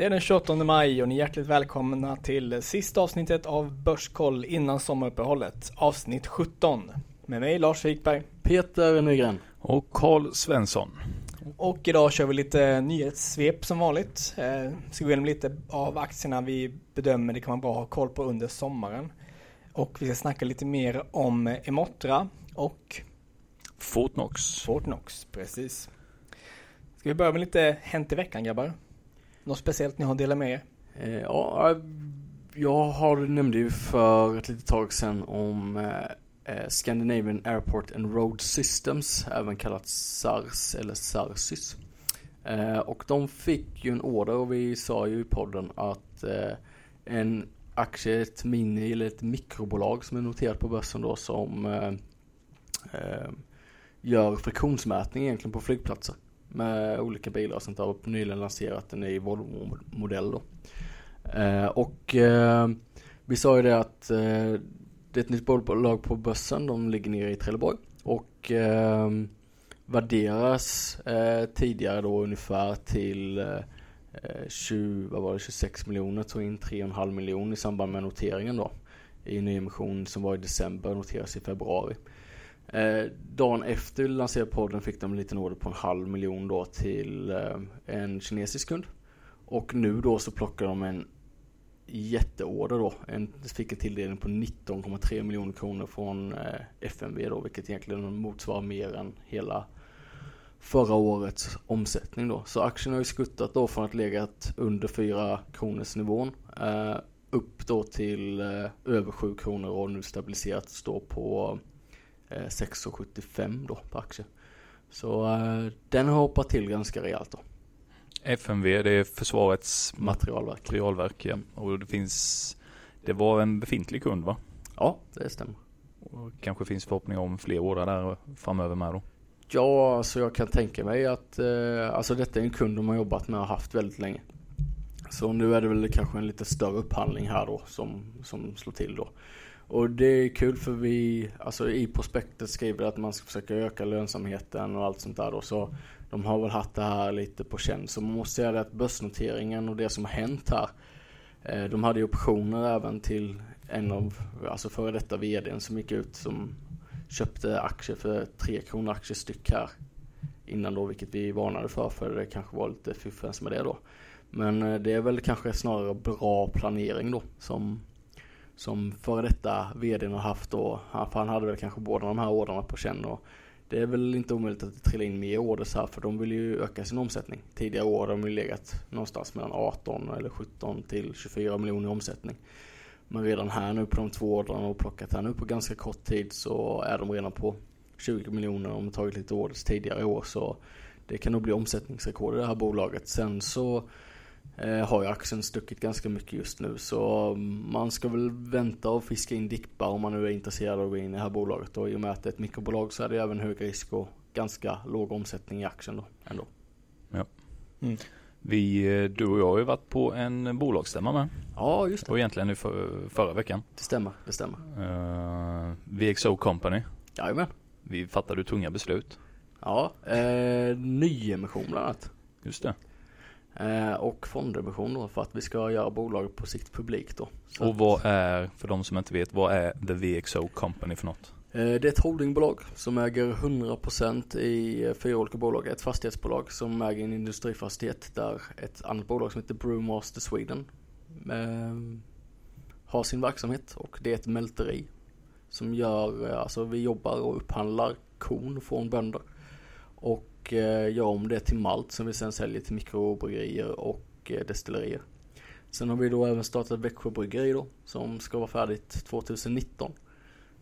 Det är den 28 maj och ni är hjärtligt välkomna till sista avsnittet av Börskoll innan sommaruppehållet. Avsnitt 17. Med mig Lars Wikberg. Peter Nygren. Och Karl Svensson. Och idag kör vi lite nyhetssvep som vanligt. Eh, ska gå igenom lite av aktierna vi bedömer det kan vara bra att ha koll på under sommaren. Och vi ska snacka lite mer om Emotra och Fortnox. Fortnox, precis. Ska vi börja med lite hänt i veckan grabbar? Något speciellt ni har delat med er? Eh, ja, jag har nämnde ju för ett litet tag sedan om eh, eh Scandinavian Airport and Road Systems, även kallat SARS eller SARSYS. Eh, och de fick ju en order och vi sa ju i podden att eh, en aktie, ett mini eller ett mikrobolag som är noterat på börsen då som eh, gör friktionsmätning egentligen på flygplatser med olika bilar och sånt där. Och nyligen lanserat en ny Volvo-modell då. Eh, och eh, vi sa ju det att eh, det är ett nytt bolag på börsen, de ligger nere i Trelleborg. Och eh, värderas eh, tidigare då ungefär till eh, 20, vad var det, 26 miljoner, tog in 3,5 miljoner i samband med noteringen då. I nyemission som var i december, noteras i februari. Eh, dagen efter vi lanserade podden fick de en liten order på en halv miljon då till eh, en kinesisk kund. Och nu då så plockar de en jätteorder då. En, fick en tilldelning på 19,3 miljoner kronor från eh, FMV då, vilket egentligen motsvarar mer än hela förra årets omsättning då. Så aktien har ju skuttat då från att legat under 4 kronors nivån eh, upp då till eh, över 7 kronor och nu stabiliserat står på 6,75 eh, då på aktie. Så uh, den har hoppat till ganska rejält då. FMV det är Försvarets materialverk. materialverk ja. Och det finns Det var en befintlig kund va? Ja det stämmer. Och kanske finns förhoppningar om fler order där framöver med då? Ja alltså jag kan tänka mig att uh, Alltså detta är en kund de har jobbat med och haft väldigt länge. Så nu är det väl kanske en lite större upphandling här då som, som slår till då. Och det är kul för vi, alltså i prospektet skriver att man ska försöka öka lönsamheten och allt sånt där då. Så de har väl haft det här lite på känn. Så man måste säga det att börsnoteringen och det som har hänt här. Eh, de hade ju optioner även till en av, alltså före detta vdn som gick ut som köpte aktier för 3 kronor aktier styck här. Innan då, vilket vi varnade för, för det kanske var lite fiffens med det då. Men eh, det är väl kanske snarare bra planering då som som före detta vdn har haft då. För han hade väl kanske båda de här ordrarna på känn och det är väl inte omöjligt att det trillar in mer orders här för de vill ju öka sin omsättning. Tidigare år har de ju legat någonstans mellan 18 eller 17 till 24 miljoner i omsättning. Men redan här nu på de två ordrarna och plockat här nu på ganska kort tid så är de redan på 20 miljoner om de tagit lite orders tidigare år så det kan nog bli omsättningsrekord i det här bolaget. Sen så har ju aktien stuckit ganska mycket just nu så man ska väl vänta och fiska in dippar om man nu är intresserad av att gå in i det här bolaget och i och med att det är ett mikrobolag så är det även hög risk och ganska låg omsättning i aktien då ändå. Ja. Mm. Vi, eh, du och jag har ju varit på en bolagsstämma med. Ja, just det. Och egentligen nu för, förra veckan. Det stämmer, det stämmer. Uh, VXO Company. Jajamän. Vi fattade tunga beslut. Ja, eh, nyemission bland annat. Just det. Eh, och fondemission då för att vi ska göra bolaget på sikt publikt då. Så och vad är, för de som inte vet, vad är The VXO Company för något? Eh, det är ett holdingbolag som äger 100% i eh, fyra olika bolag. Ett fastighetsbolag som äger en industrifastighet där ett annat bolag som heter Brewmaster Sweden har sin verksamhet och det är ett mälteri som gör, alltså vi jobbar och upphandlar korn från bönder. Och och eh, gör om det till malt som vi sen säljer till mikrobryggerier och eh, destillerier. Sen har vi då även startat Växjö bryggeri då som ska vara färdigt 2019.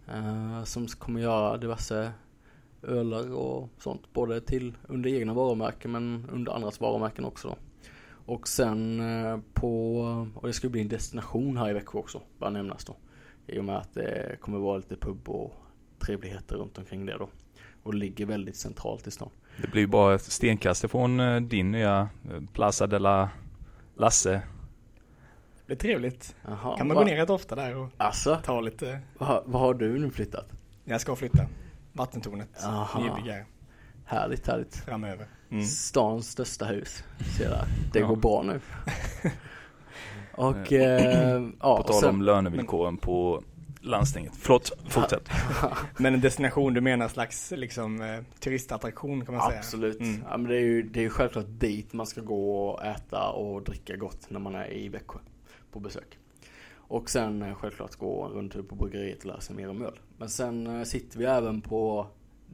Eh, som kommer göra diverse ölar och sånt både till under egna varumärken men under andras varumärken också då. Och sen på, och det ska bli en destination här i Växjö också, bara nämnas då. I och med att det kommer vara lite pub och trevligheter runt omkring det då. Och ligger väldigt centralt i stan. Det blir bara ett stenkast ifrån eh, din nya eh, Plaza de la Lasse. Det är trevligt. Aha, kan man va? gå ner rätt ofta där och alltså? ta lite. Vad va har du nu flyttat? Jag ska flytta. Vattentornet. Nybyggare. Härligt, härligt. Framöver. Mm. Stans största hus. Ser där. Det ja. går bra nu. Och eh, ja, På tal sen- om lönevillkoren på landstinget. Förlåt, fortsätt. Men en destination, du menar slags liksom eh, turistattraktion kan man säga? Absolut. Mm. Ja, men det är ju det är ju självklart dit man ska gå och äta och dricka gott när man är i Växjö på besök. Och sen eh, självklart gå en rundtur på bryggeriet och lära sig mer om öl. Men sen eh, sitter vi även på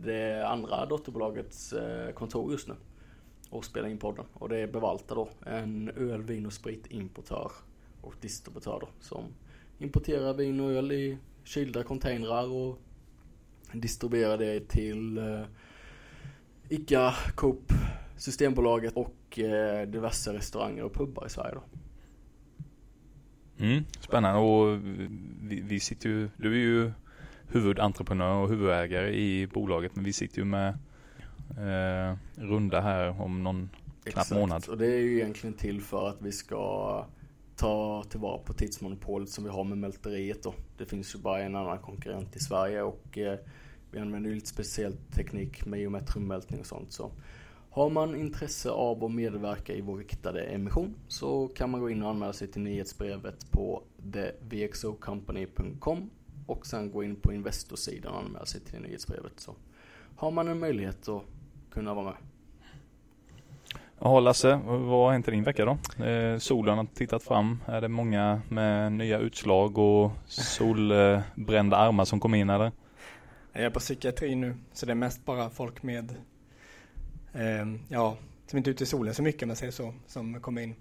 det andra dotterbolagets kontor just nu och spelar in podden. Och det är Bevalta då, en öl, vin och spritimportör och distributör då som importerar vin och öl i kylda containrar och distribuerar det till eh, ICA, Coop, Systembolaget och eh, diverse restauranger och pubbar i Sverige då. Mm, spännande och vi, vi sitter ju, du är ju huvudentreprenör och huvudägare i bolaget men vi sitter ju med eh, runda här om någon knapp månad. Och det är ju egentligen till för att vi ska ta tillvara på tidsmonopolet som vi har med mälteriet då. Det finns ju bara en annan konkurrent i Sverige och eh, vi använder ju lite speciell teknik med geometrumältning och sånt. Så har man intresse av att medverka i vår riktade emission så kan man gå in och anmäla sig till nyhetsbrevet på thevxocompany.com och sen gå in på Investorsidan och anmäla sig till nyhetsbrevet. Så har man en möjlighet att kunna vara med. Ja Lasse, vad har hänt i din vecka då? Eh, solen har tittat fram. Är det många med nya utslag och solbrända armar som kom in eller? Jag är på psykiatri nu, så det är mest bara folk med, eh, ja, som inte är ute i solen så mycket om man säger så, som kommer in.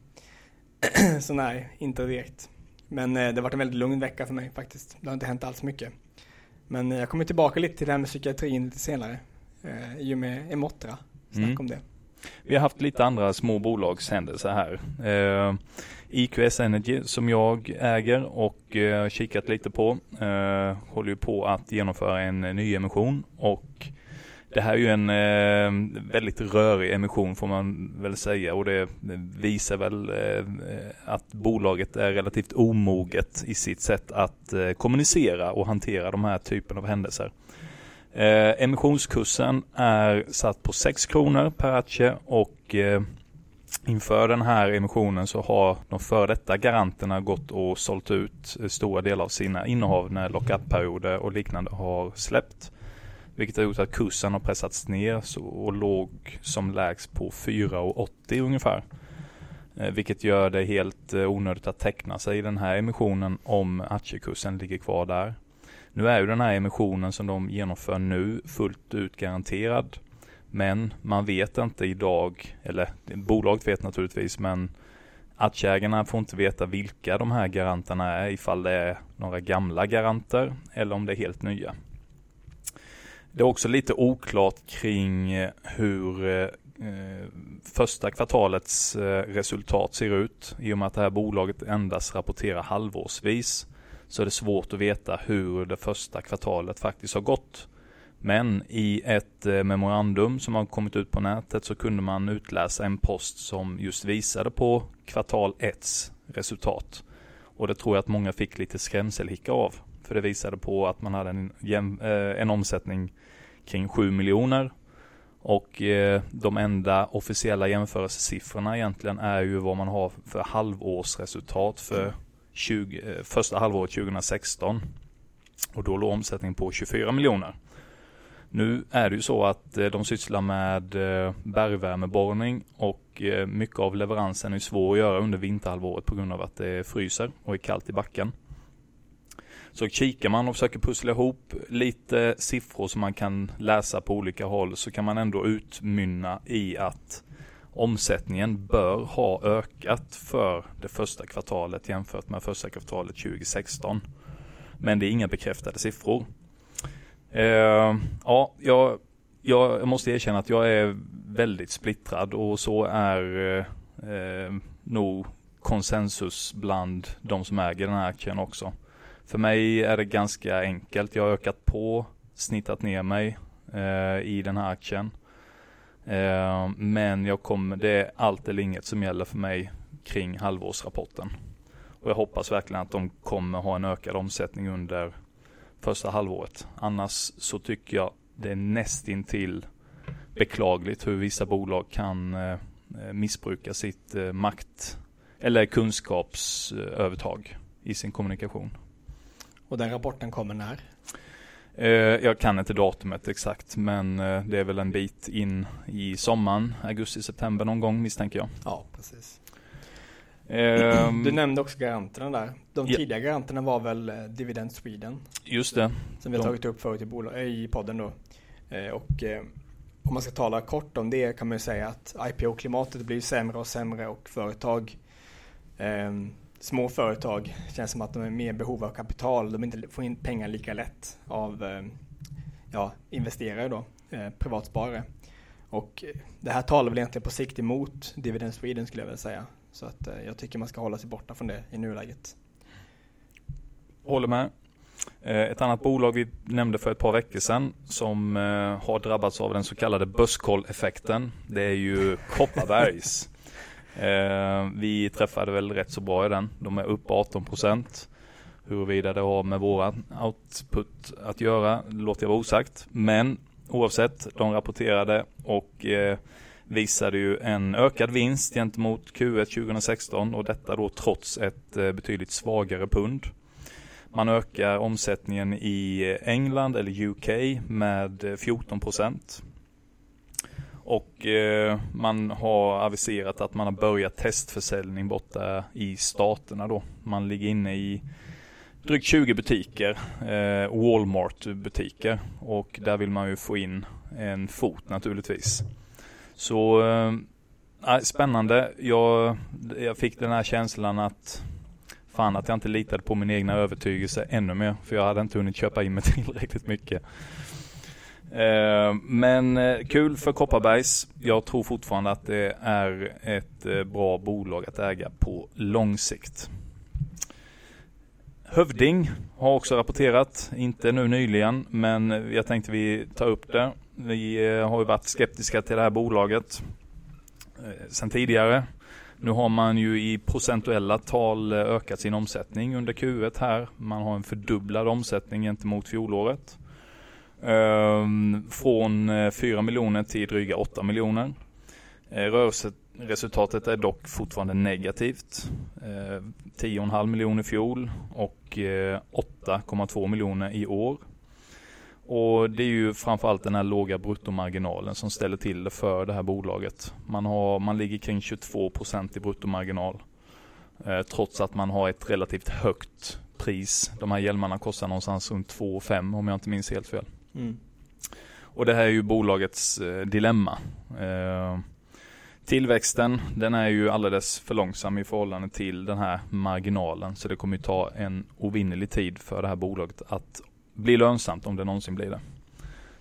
så nej, inte direkt. Men eh, det har varit en väldigt lugn vecka för mig faktiskt. Det har inte hänt alls mycket. Men eh, jag kommer tillbaka lite till det här med psykiatrin lite senare. Eh, I och med Emotra, snack Mm. om det. Vi har haft lite andra små bolagshändelser här. Eh, IQS Energy som jag äger och eh, kikat lite på eh, håller ju på att genomföra en eh, nyemission och det här är ju en eh, väldigt rörig emission får man väl säga och det visar väl eh, att bolaget är relativt omoget i sitt sätt att eh, kommunicera och hantera de här typen av händelser. Eh, emissionskursen är satt på 6 kronor per aktie och eh, inför den här emissionen så har de före detta garanterna gått och sålt ut eh, stora delar av sina innehav när lockup-perioder och liknande har släppt. Vilket har gjort att kursen har pressats ner och låg som lägst på 4,80 ungefär. Eh, vilket gör det helt eh, onödigt att teckna sig i den här emissionen om aktiekursen ligger kvar där. Nu är ju den här emissionen som de genomför nu fullt ut garanterad. Men man vet inte idag, eller bolaget vet naturligtvis, men aktieägarna får inte veta vilka de här garanterna är, ifall det är några gamla garanter eller om det är helt nya. Det är också lite oklart kring eh, hur eh, första kvartalets eh, resultat ser ut. I och med att det här bolaget endast rapporterar halvårsvis så är det svårt att veta hur det första kvartalet faktiskt har gått. Men i ett eh, memorandum som har kommit ut på nätet så kunde man utläsa en post som just visade på kvartal 1 resultat. Och det tror jag att många fick lite skrämselhicka av. För det visade på att man hade en, jäm, eh, en omsättning kring 7 miljoner. Och eh, de enda officiella jämförelsesiffrorna egentligen är ju vad man har för halvårsresultat för 20, eh, första halvåret 2016. Och då låg omsättningen på 24 miljoner. Nu är det ju så att eh, de sysslar med eh, bergvärmeborrning och mycket av leveransen är svår att göra under vinterhalvåret på grund av att det fryser och är kallt i backen. Så kikar man och försöker pussla ihop lite siffror som man kan läsa på olika håll så kan man ändå utmynna i att omsättningen bör ha ökat för det första kvartalet jämfört med första kvartalet 2016. Men det är inga bekräftade siffror. Eh, ja, jag, jag måste erkänna att jag är väldigt splittrad och så är eh, nog konsensus bland de som äger den här aktien också. För mig är det ganska enkelt. Jag har ökat på, snittat ner mig eh, i den här aktien. Eh, men jag kommer, det är allt eller inget som gäller för mig kring halvårsrapporten. Och jag hoppas verkligen att de kommer ha en ökad omsättning under första halvåret. Annars så tycker jag det är nästintill beklagligt hur vissa bolag kan eh, eh, missbruka sitt makt eller kunskapsövertag i sin kommunikation. Och den rapporten kommer när? Eh, jag kan inte datumet exakt men eh, det är väl en bit in i sommaren, augusti-september någon gång misstänker jag. Ja, precis. Ehm, Du nämnde också garanterna där. De Ja. tidiga garanterna var väl eh, Dividend Sweden Just det. som vi har tagit upp förut i, podden då. Och om man ska tala kort om det kan man ju säga att IPO-klimatet blir sämre och sämre och företag eh, Små företag känns som att de är mer behov av kapital. De inte får in pengar lika lätt av eh, ja, investerare då, eh, privatsparare. Och det här talar väl egentligen på sikt emot Dividend Sweden skulle jag vilja säga. Så att eh, jag tycker man ska hålla sig borta från det i nuläget. Håller med. Eh, ett annat bolag vi nämnde för ett par veckor sedan som eh, har drabbats av den så kallade börskolleffekten. Det är ju Kopparbergs. Eh, Vi träffade väl rätt så bra i den. De är upp 18 procent. Huruvida det har med våra output att göra låter jag vara osagt. Men oavsett, de rapporterade och eh, visade ju en ökad vinst gentemot Q1 2016 och detta då trots ett eh, betydligt svagare pund. Man ökar omsättningen i England eller UK med eh, 14 procent. Och eh, man har aviserat att man har börjat testförsäljning borta i staterna då. Man ligger inne i drygt 20 butiker, eh, Walmart butiker. Och där vill man ju få in en fot naturligtvis. Så eh, spännande. Jag, jag fick den här känslan att Fan att jag inte litade på min egna övertygelse ännu mer. För jag hade inte hunnit köpa in mig tillräckligt mycket. Eh, men eh, kul för Kopparbergs. Jag tror fortfarande att det är ett eh, bra bolag att äga på lång sikt. Hövding har också rapporterat, inte nu nyligen, men jag tänkte vi tar upp det. Vi har ju varit skeptiska till det här bolaget sedan tidigare. Nu har man ju i procentuella tal ökat sin omsättning under Q1 här. Man har en fördubblad omsättning gentemot fjolåret. Ehm, från eh, 4 miljoner till dryga 8 miljoner. Eh, rörelseresultatet är dock fortfarande negativt. Eh, 10,5 miljoner i fjol och 8,2 miljoner i år. Och det är ju framförallt den här låga bruttomarginalen som ställer till det för det här bolaget. Man, har, man ligger kring 22% i bruttomarginal. Eh, trots att man har ett relativt högt pris. De här hjälmarna kostar någonstans runt 2,5 om jag inte minns helt fel. Mm. Och det här är ju bolagets eh, dilemma. Eh, tillväxten, den är ju alldeles för långsam i förhållande till den här marginalen. Så det kommer ju ta en ovinnerlig tid för det här bolaget att bli lönsamt om det någonsin blir det.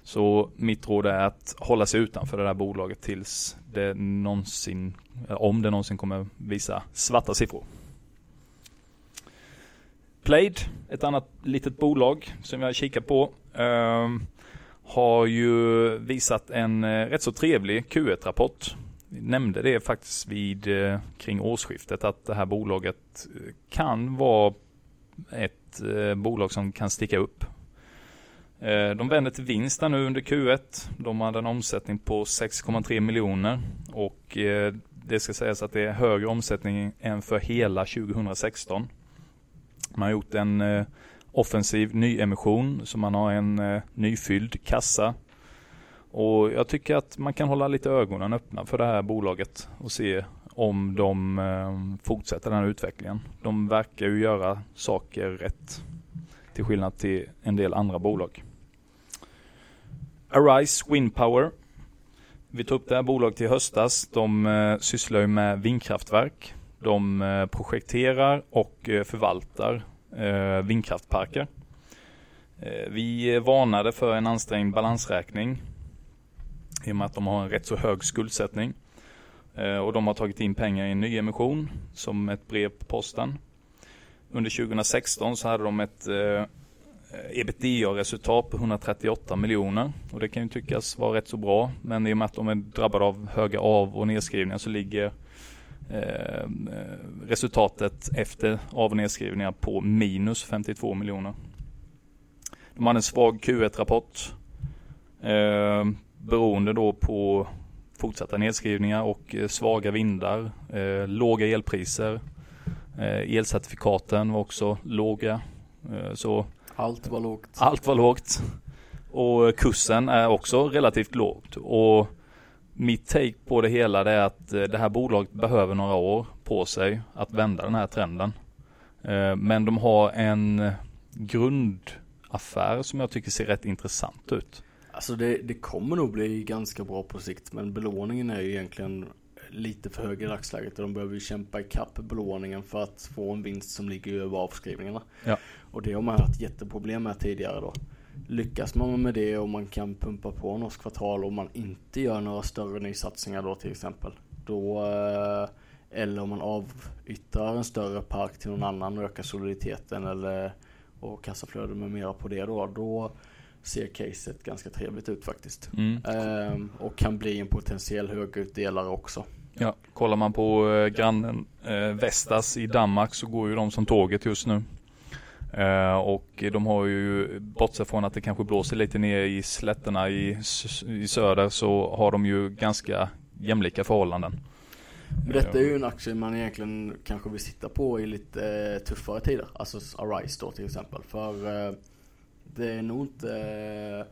Så mitt råd är att hålla sig utanför det här bolaget tills det någonsin, om det någonsin kommer visa svarta siffror. Played, ett annat litet bolag som jag kikar på, ehm, har ju visat en eh, rätt så trevlig Q1-rapport. Vi nämnde det faktiskt vid eh, kring årsskiftet att det här bolaget eh, kan vara ett eh, bolag som kan sticka upp. Eh, de vänder till vinst där nu under Q1. De hade en omsättning på 6,3 miljoner och det ska sägas att det är högre omsättning än för hela 2016. Man har gjort en eh, offensiv nyemission så man har en eh, nyfylld kassa. Och jag tycker att man kan hålla lite ögonen öppna för det här bolaget och se om de eh, fortsätter den här utvecklingen. De verkar ju göra saker rätt. Till skillnad till en del andra bolag. Arise Windpower. Vi tog upp det här bolaget i höstas. De eh, sysslar ju med vindkraftverk. De eh, projekterar och eh, förvaltar eh, vindkraftparker. Vi varnade för en ansträngd balansräkning i och med att de har en rätt så hög skuldsättning. Och de har tagit in pengar i en nyemission som ett brev på posten. Under 2016 så hade de ett ebitda-resultat på 138 miljoner och det kan ju tyckas vara rätt så bra men i och med att de är drabbade av höga av och nedskrivningar så ligger eh, resultatet efter av och nedskrivningar på minus 52 miljoner. De hade en svag Q1-rapport eh, beroende då på fortsatta nedskrivningar och eh, svaga vindar, eh, låga elpriser Eh, elcertifikaten var också låga. Eh, så Allt var lågt. allt var lågt. Och kursen är också relativt lågt. Och mitt take på det hela det är att eh, det här bolaget behöver några år på sig att vända den här trenden. Eh, Men de har en grundaffär som jag tycker ser rätt intressant ut. Alltså det, det kommer nog bli ganska bra på sikt men belåningen är ju egentligen lite för hög i dagsläget och de behöver ju kämpa ikapp belåningen för att få en vinst som ligger över avskrivningarna. Ja. Och det har man haft jätteproblem med tidigare då. Lyckas man med det och man kan pumpa på något kvartal och man inte gör några större nysatsningar då till exempel. Då, eh, eller om man avyttrar en större park till någon annan och ökar soliditeten eller och kassaflöde med mera på det då. Då ser caset ganska trevligt ut faktiskt. Mm. Ehm, och kan bli en potentiell högutdelare också. Ja, kollar man på eh, grannen eh, Vestas i Danmark så går ju de som tåget just nu. Eh, och de har ju, bortsett från att det kanske blåser lite ner i slätterna i, i söder så har de ju ganska jämlika förhållanden. Men detta är ju en aktie man egentligen kanske vill sitta på i lite eh, tuffare tider. Alltså Arise då till exempel. För eh, det är nog inte eh,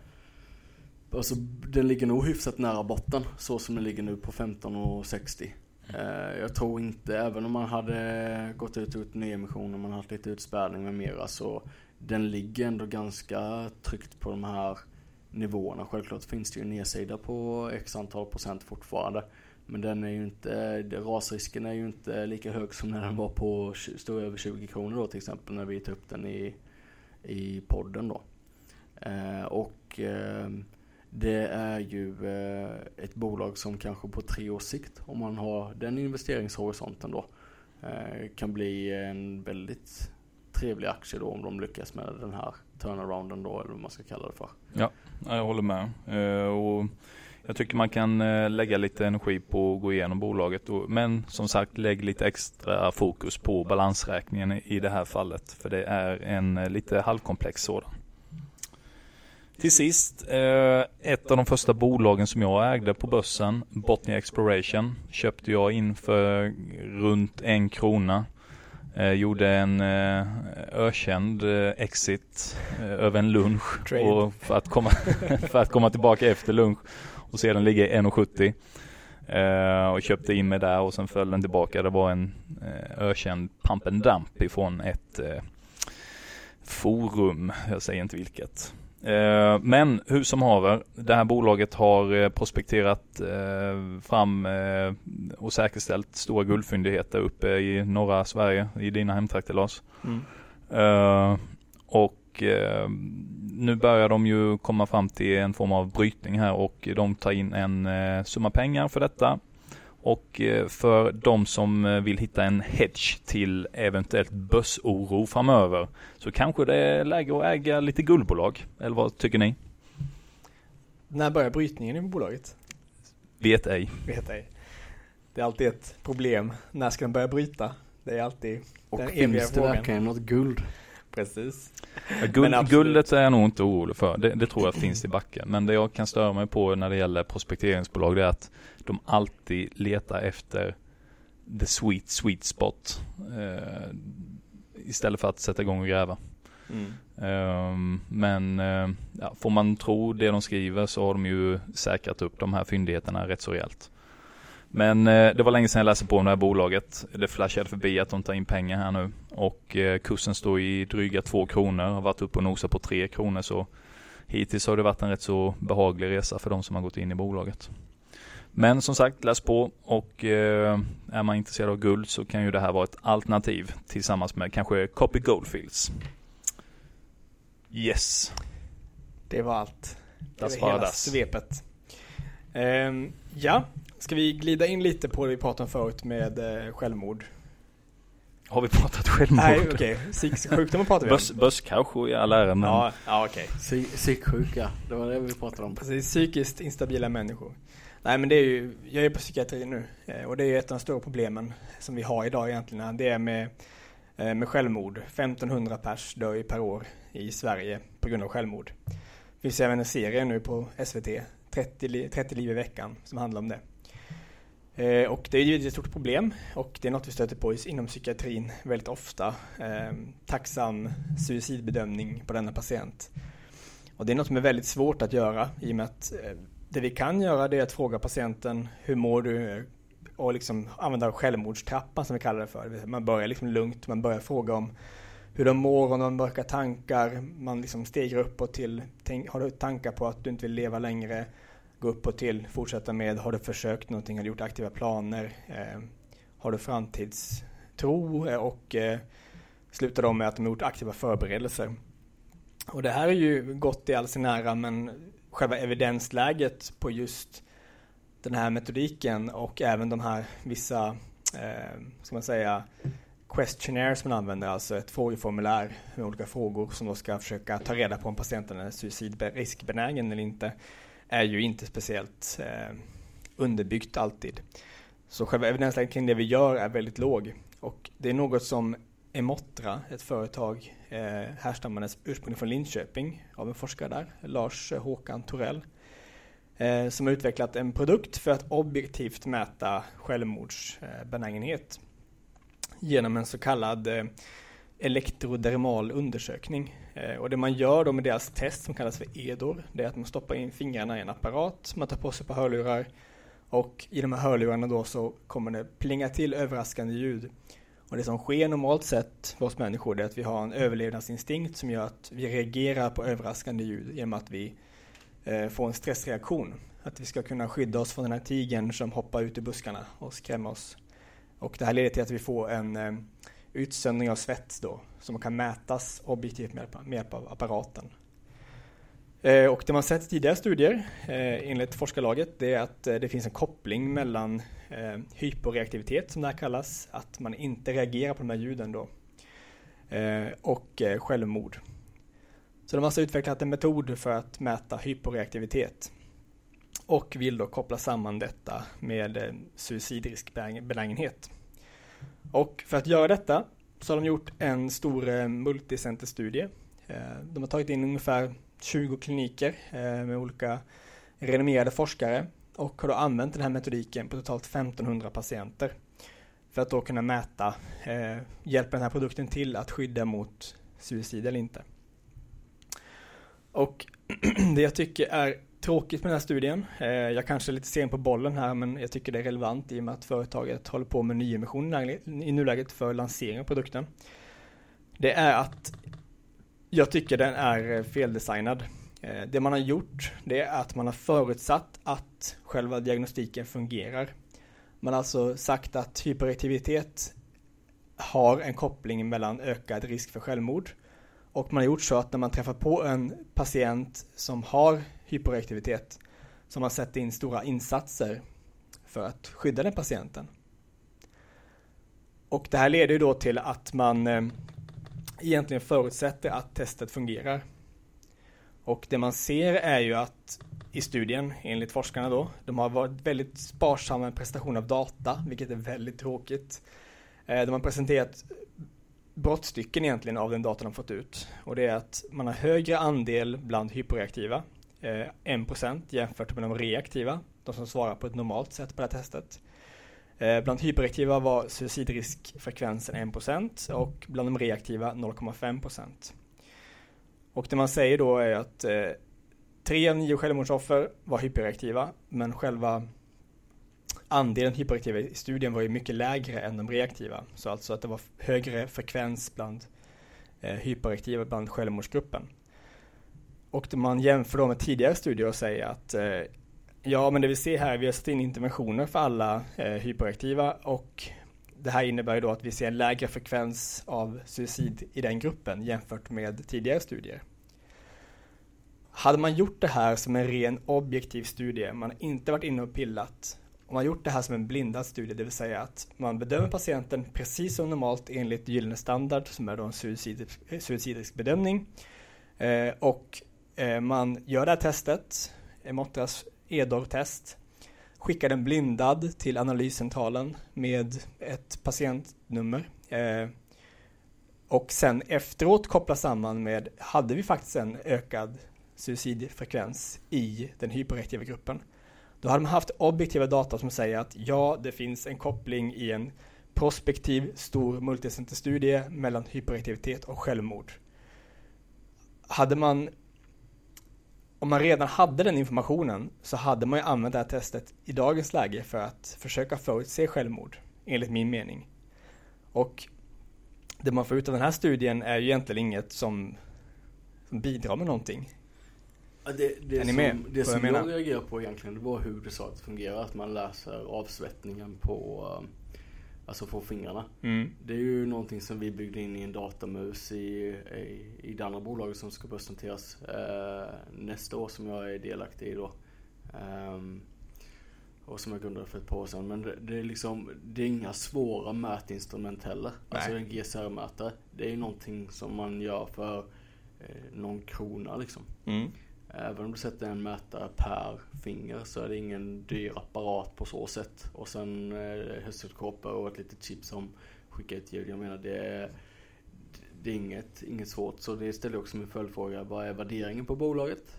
Alltså den ligger nog hyfsat nära botten så som den ligger nu på 15,60. Eh, Eh, jag tror inte, även om man hade gått ut och gjort nyemission och man haft lite utspädning med mera så den ligger ändå ganska tryggt på de här nivåerna. Självklart finns det ju en nedsida på x antal procent fortfarande. Men den är ju inte, rasrisken är ju inte lika hög som när den var på, stod över 20 kronor då till exempel när vi tog upp den i, i podden då. Eh, och eh, det är ju eh, ett bolag som kanske på tre års sikt, om man har den investeringshorisonten då, eh, kan bli en väldigt trevlig aktie då om de lyckas med den här turnarounden då, eller vad man ska kalla det för. Ja, jag håller med. Eh, och jag tycker man kan lägga lite energi på att gå igenom bolaget. Men som sagt, lägg lite extra fokus på balansräkningen i det här fallet. För det är en lite halvkomplex sådan. Till sist, eh, ett av de första bolagen som jag ägde på börsen, Botnia Exploration, köpte jag in för runt en krona. Eh, gjorde en eh, ökänd exit över en lunch och för, att komma, för att komma tillbaka efter lunch och sedan ligga i 1,70. Eh, och köpte in mig där och sen föll den tillbaka. Det var en ökänd pump and dump ifrån ett forum. Jag säger inte vilket. Eh, Men hur som haver, det här bolaget har eh, prospekterat eh, fram och säkerställt stora guldfyndigheter uppe i norra Sverige, i dina hemtrakter Lars. Mm. Och nu börjar de ju komma fram till en form av brytning här och de tar in en summa pengar för detta. Och eh, för de som eh, vill hitta en hedge till eventuellt börsoro framöver så kanske det är läge att äga lite guldbolag. Eller vad tycker ni? När börjar brytningen i bolaget? Vet ej. Vet ej. Det är alltid ett problem. När ska den börja bryta? Det är alltid Och Den eviga finns det frågan. verkligen något guld? Precis. Ja, Guld, guldet är jag nog inte orolig för. Det, det tror jag finns i backen. Men det jag kan störa mig på när det gäller prospekteringsbolag det är att de alltid letar efter the sweet, sweet spot. Eh, istället för att sätta igång och gräva. Mm. Ehm, men eh, ja, får man tro det de skriver så har de ju säkrat upp de här fyndigheterna rätt så rejält. Men eh, det var länge sedan jag läste på om det här bolaget. Det flashade förbi att de tar in pengar här nu. Och eh, kursen står i dryga två kronor. Har varit uppe och nosat på tre kronor. Så hittills har det varit en rätt så behaglig resa för de som har gått in i bolaget. Men som sagt, läs på och eh, är man intresserad av guld så kan ju det här vara ett alternativ tillsammans med kanske Copy Goldfields. Yes. Det var allt. Det var hela svepet. Ehm, ja, ska vi glida in lite på det vi pratade om förut med eh, självmord? Har vi pratat självmord? Nej, okej. Psykiska sjukdomar pratar vi om. Börs, börskrasch i all ära men Ja, ja okej. Psy- Psyksjuka, det var det vi pratade om. Precis, psykiskt instabila människor. Nej men det är ju, jag är på psykiatri nu eh, och det är ett av de stora problemen som vi har idag egentligen. Det är med, eh, med självmord. 1500 pers dör ju per år i Sverige på grund av självmord. Det finns även en serie nu på SVT, 30, li- 30 liv i veckan, som handlar om det. Eh, och det är ju ett stort problem och det är något vi stöter på inom psykiatrin väldigt ofta. Eh, tacksam suicidbedömning på denna patient. Och det är något som är väldigt svårt att göra i och med att eh, det vi kan göra det är att fråga patienten hur mår du och liksom använda självmordstrappan som vi kallar det för. Man börjar liksom lugnt, man börjar fråga om hur de mår, om de har mörka tankar, man liksom stegar uppåt till, tänk, har du tankar på att du inte vill leva längre? Gå upp och till, fortsätta med, har du försökt någonting, har du gjort aktiva planer? Eh, har du framtidstro? Eh, och eh, slutar de med att de har gjort aktiva förberedelser. Och det här är ju gott i all sin ära, men själva evidensläget på just den här metodiken och även de här vissa, eh, ska man säga, questionnaires man använder, alltså ett frågeformulär med olika frågor som då ska försöka ta reda på om patienten är suicidriskbenägen eller inte, är ju inte speciellt eh, underbyggt alltid. Så själva evidensläget kring det vi gör är väldigt låg och det är något som Emotra, ett företag eh, härstammandes ursprungligen från Linköping av en forskare där, Lars eh, Håkan Torell, eh, som har utvecklat en produkt för att objektivt mäta självmordsbenägenhet genom en så kallad eh, elektrodermal undersökning. Eh, och det man gör då med deras test som kallas för EDOR, det är att man stoppar in fingrarna i en apparat, man tar på sig på hörlurar och i de här hörlurarna då så kommer det plinga till överraskande ljud. Och det som sker normalt sett för oss människor är att vi har en överlevnadsinstinkt som gör att vi reagerar på överraskande ljud genom att vi eh, får en stressreaktion. Att vi ska kunna skydda oss från den här tigern som hoppar ut i buskarna och skrämmer oss. Och det här leder till att vi får en eh, utsöndring av svett då, som kan mätas objektivt med, med hjälp av apparaten. Eh, och det man sett i tidigare studier eh, enligt forskarlaget det är att eh, det finns en koppling mellan eh, hyporeaktivitet som det här kallas, att man inte reagerar på de här ljuden då, eh, och eh, självmord. Så de har alltså utvecklat en metod för att mäta hyporeaktivitet och vill då koppla samman detta med eh, suicidriskbenägenhet. Och för att göra detta så har de gjort en stor eh, multicenterstudie. Eh, de har tagit in ungefär 20 kliniker eh, med olika renommerade forskare och har då använt den här metodiken på totalt 1500 patienter för att då kunna mäta, hjälper den här produkten till att skydda mot suicid eller inte. Och det jag tycker är tråkigt med den här studien. Eh, jag kanske är lite sen på bollen här men jag tycker det är relevant i och med att företaget håller på med nyemission i nuläget för lansering av produkten. Det är att jag tycker den är eh, feldesignad. Eh, det man har gjort det är att man har förutsatt att själva diagnostiken fungerar. Man har alltså sagt att hyperaktivitet har en koppling mellan ökad risk för självmord och man har gjort så att när man träffar på en patient som har hyperreaktivitet som har sett in stora insatser för att skydda den patienten. Och det här leder ju då till att man eh, egentligen förutsätter att testet fungerar. Och det man ser är ju att i studien, enligt forskarna då, de har varit väldigt sparsamma med presentation av data, vilket är väldigt tråkigt. Eh, de har presenterat brottstycken egentligen av den data de fått ut. Och det är att man har högre andel bland hyperreaktiva, Eh, 1 % jämfört med de reaktiva, de som svarar på ett normalt sätt på det här testet. Eh, bland hyperaktiva var suicidriskfrekvensen 1 % och bland de reaktiva 0,5 %. Och det man säger då är att eh, tre av nio självmordsoffer var hyperaktiva, men själva andelen hyperaktiva i studien var ju mycket lägre än de reaktiva. Så alltså att det var högre frekvens bland eh, hyperaktiva bland självmordsgruppen. Och man jämför då med tidigare studier och säger att eh, ja, men det vi ser här, vi har satt in interventioner för alla eh, hyperaktiva och det här innebär ju då att vi ser en lägre frekvens av suicid i den gruppen jämfört med tidigare studier. Hade man gjort det här som en ren objektiv studie, man har inte varit inne och pillat om man gjort det här som en blindad studie, det vill säga att man bedömer patienten precis som normalt enligt gyllene standard som är då en suicidrisk bedömning. Eh, och Eh, man gör det här testet, Emotras EDOR-test, skickar den blindad till analyscentralen med ett patientnummer. Eh, och sen efteråt koppla samman med, hade vi faktiskt en ökad suicidfrekvens i den hyperreaktiva gruppen? Då hade man haft objektiva data som säger att ja, det finns en koppling i en prospektiv stor multicenterstudie mellan hyperaktivitet och självmord. Hade man om man redan hade den informationen så hade man ju använt det här testet i dagens läge för att försöka förutse självmord, enligt min mening. Och det man får ut av den här studien är ju egentligen inget som, som bidrar med någonting. Ja, det det Är ni som, med det som jag jag, reagerar på egentligen det var hur du sa att det fungerar. Att man läser avsvettningen på, um, alltså på fingrarna. Mm. Det är ju någonting som vi byggde in i en datamus i, i, i det andra bolaget som ska börsnoteras eh, nästa år som jag är delaktig i då. Ehm, och som jag grundade för ett par år sedan. Men det, det är liksom, det är inga svåra mätinstrument heller. Alltså Nej. en GSR-mätare. Det är ju någonting som man gör för eh, någon krona liksom. Mm. Även om du sätter en mätare per finger så är det ingen dyr apparat på så sätt. Och sen eh, hörselkåpor och ett litet chip som skickar ut ljud. Jag menar det är, det är inget, inget svårt. Så det ställer också min följdfråga. Vad är värderingen på bolaget?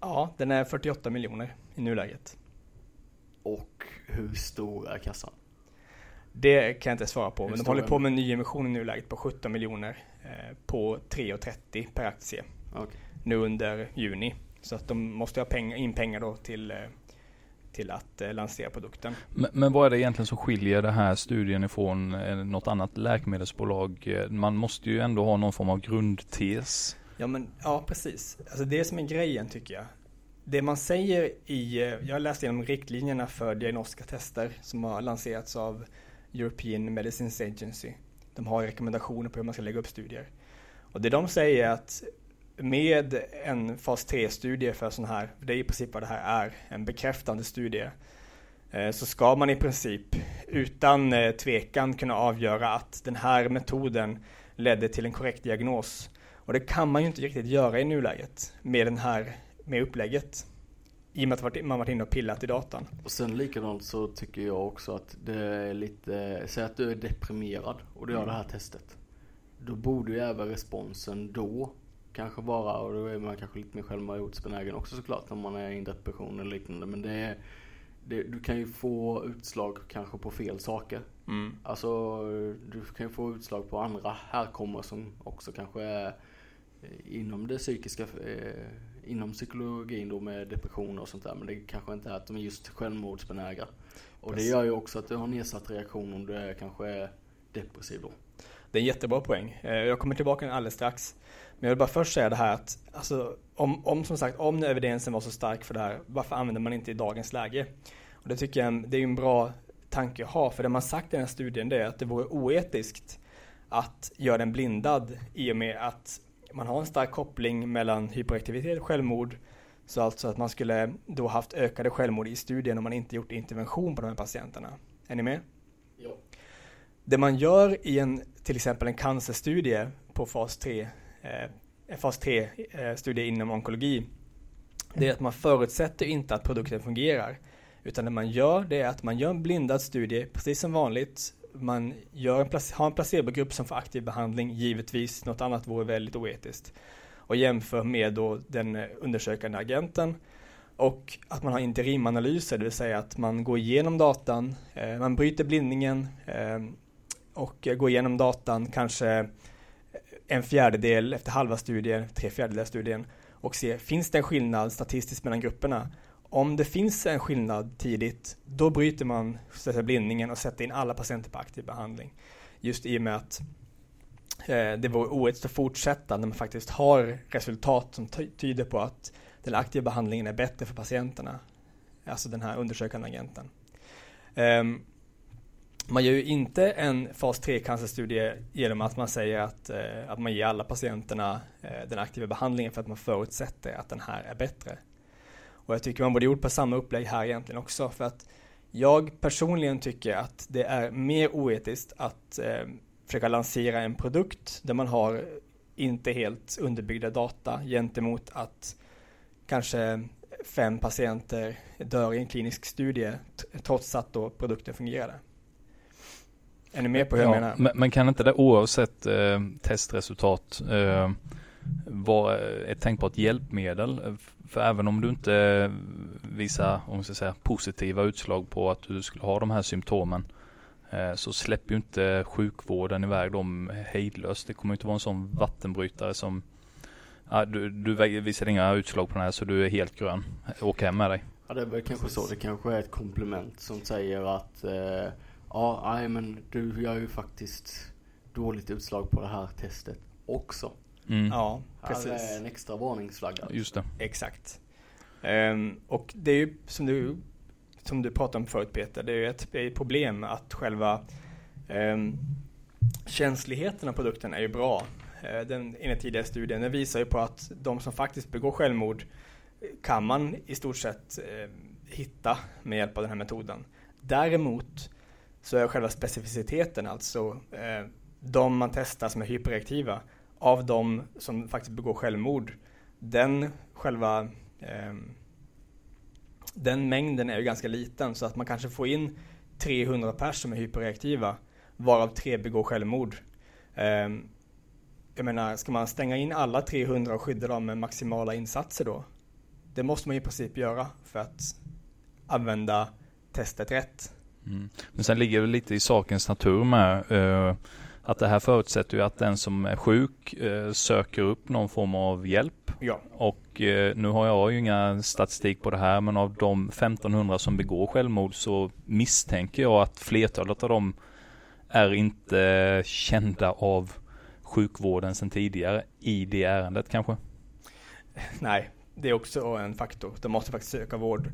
Ja, den är 48 miljoner i nuläget. Och hur stor är kassan? Det kan jag inte svara på, Hur men de håller på med en nyemission i nuläget på 17 miljoner eh, på 3,30 per aktie Okej. Nu under juni. Så att de måste ha pengar, in pengar då till, eh, till att eh, lansera produkten. Men, men vad är det egentligen som skiljer den här studien ifrån eh, något annat läkemedelsbolag? Man måste ju ändå ha någon form av grundtes. Ja, men ja, precis. Alltså det som är grejen tycker jag. Det man säger i, jag har läst igenom riktlinjerna för diagnostiska tester som har lanserats av European Medicines Agency. De har rekommendationer på hur man ska lägga upp studier. Och det de säger är att med en fas 3-studie för sån här, det är i princip vad det här är, en bekräftande studie, eh, så ska man i princip utan eh, tvekan kunna avgöra att den här metoden ledde till en korrekt diagnos. Och det kan man ju inte riktigt göra i nuläget med den här, med upplägget. I och med att man varit inne och pillat i datan. Och sen likadant så tycker jag också att det är lite, säg att du är deprimerad och du gör Mm. det här testet. Då borde ju även responsen då kanske vara, och då är man kanske lite mer självmordsbenägen också såklart när man är i en depression eller liknande. Men det är, det, du kan ju få utslag kanske på fel saker. Mm. Alltså du kan ju få utslag på andra härkommor som också kanske är eh, inom det psykiska, eh, inom psykologin då med depressioner och sånt där. Men det kanske inte är att de är just självmordsbenägna. Och det Precis. gör ju också att du har nedsatt reaktion om du är kanske depressiv då. Det är en jättebra poäng. Eh, Jag kommer tillbaka alldeles strax. Men jag vill bara först säga det här att alltså, om, om som sagt, om nu evidensen var så stark för det här, varför använder man inte i dagens läge? Och det tycker jag det är en bra tanke att ha, för det man sagt i den här studien det är att det vore oetiskt att göra den blindad i och med att man har en stark koppling mellan hyperaktivitet och självmord. Så alltså att man skulle då haft ökade självmord i studien om man inte gjort intervention på de här patienterna. Är ni med? Ja. Det man gör i en, till exempel en cancerstudie på fas 3, eh, en fas 3 eh, studie inom onkologi, det är att man förutsätter inte att produkten fungerar. Utan det man gör, det är att man gör en blindad studie, precis som vanligt. Man gör en, har en placebogrupp som får aktiv behandling, givetvis, något annat vore väldigt oetiskt. Och jämför med då den eh, undersökande agenten. Och att man har interimanalyser, det vill säga att man går igenom datan, eh, man bryter blindningen eh, och går igenom datan kanske en fjärdedel efter halva studien, tre fjärdedelar av studien och se, finns det en skillnad statistiskt mellan grupperna? Om det finns en skillnad tidigt, då bryter man så att säga, blindningen och sätter in alla patienter på aktiv behandling. Just i och med att eh, det vore oetiskt att fortsätta när man faktiskt har resultat som tyder på att den aktiva behandlingen är bättre för patienterna. Alltså den här undersökande agenten. Ehm, man gör ju inte en fas 3 cancerstudie genom att man säger att, eh, att man ger alla patienterna eh, den aktiva behandlingen för att man förutsätter att den här är bättre. Och jag tycker man borde gjort på samma upplägg här egentligen också för att jag personligen tycker att det är mer oetiskt att eh, försöka lansera en produkt där man har inte helt underbyggda data gentemot att kanske fem patienter dör i en klinisk studie trots att då produkten fungerade. Är ni med på hur jag Ja, menar? Men, men kan inte det oavsett eh, testresultat eh, vara ett tänkbart hjälpmedel. För även om du inte visar, om man ska säga, positiva utslag på att du skulle ha de här symptomen eh, så släpper ju inte sjukvården iväg dem hejdlöst. Det kommer inte vara en sån vattenbrytare som ja, du, du visar inga utslag på den här så du är helt grön. Åk hem med dig. Ja det är väl kanske så. Det kanske är ett komplement som säger att eh, ja, nej men du gör ju faktiskt dåligt utslag på det här testet också. Mm. Ja, precis. Här är en extra varningsflagga. Just det. Exakt. Um, och det är ju som du, som du pratade om förut Peter, det är ju ett, ett problem att själva um, känsligheten av produkten är ju bra. Uh, den, enligt tidigare studien, den visar ju på att de som faktiskt begår självmord kan man i stort sett uh, hitta med hjälp av den här metoden. Däremot så är själva specificiteten, alltså eh, de man testar som är hyperreaktiva av de som faktiskt begår självmord, den själva eh, den mängden är ju ganska liten så att man kanske får in 300 personer som är hyperreaktiva varav tre begår självmord. Eh, jag menar, ska man stänga in alla 300 och skydda dem med maximala insatser då? Det måste man i princip göra för att använda testet rätt. Mm. Men sen ligger det lite i sakens natur med uh att det här förutsätter ju att den som är sjuk eh, söker upp någon form av hjälp. Ja. Och eh, nu har jag ju inga statistik på det här men av de 1500 som begår självmord så misstänker jag att flertalet av dem är inte kända av sjukvården sedan tidigare i det ärendet kanske? Nej, det är också en faktor. De måste faktiskt söka vård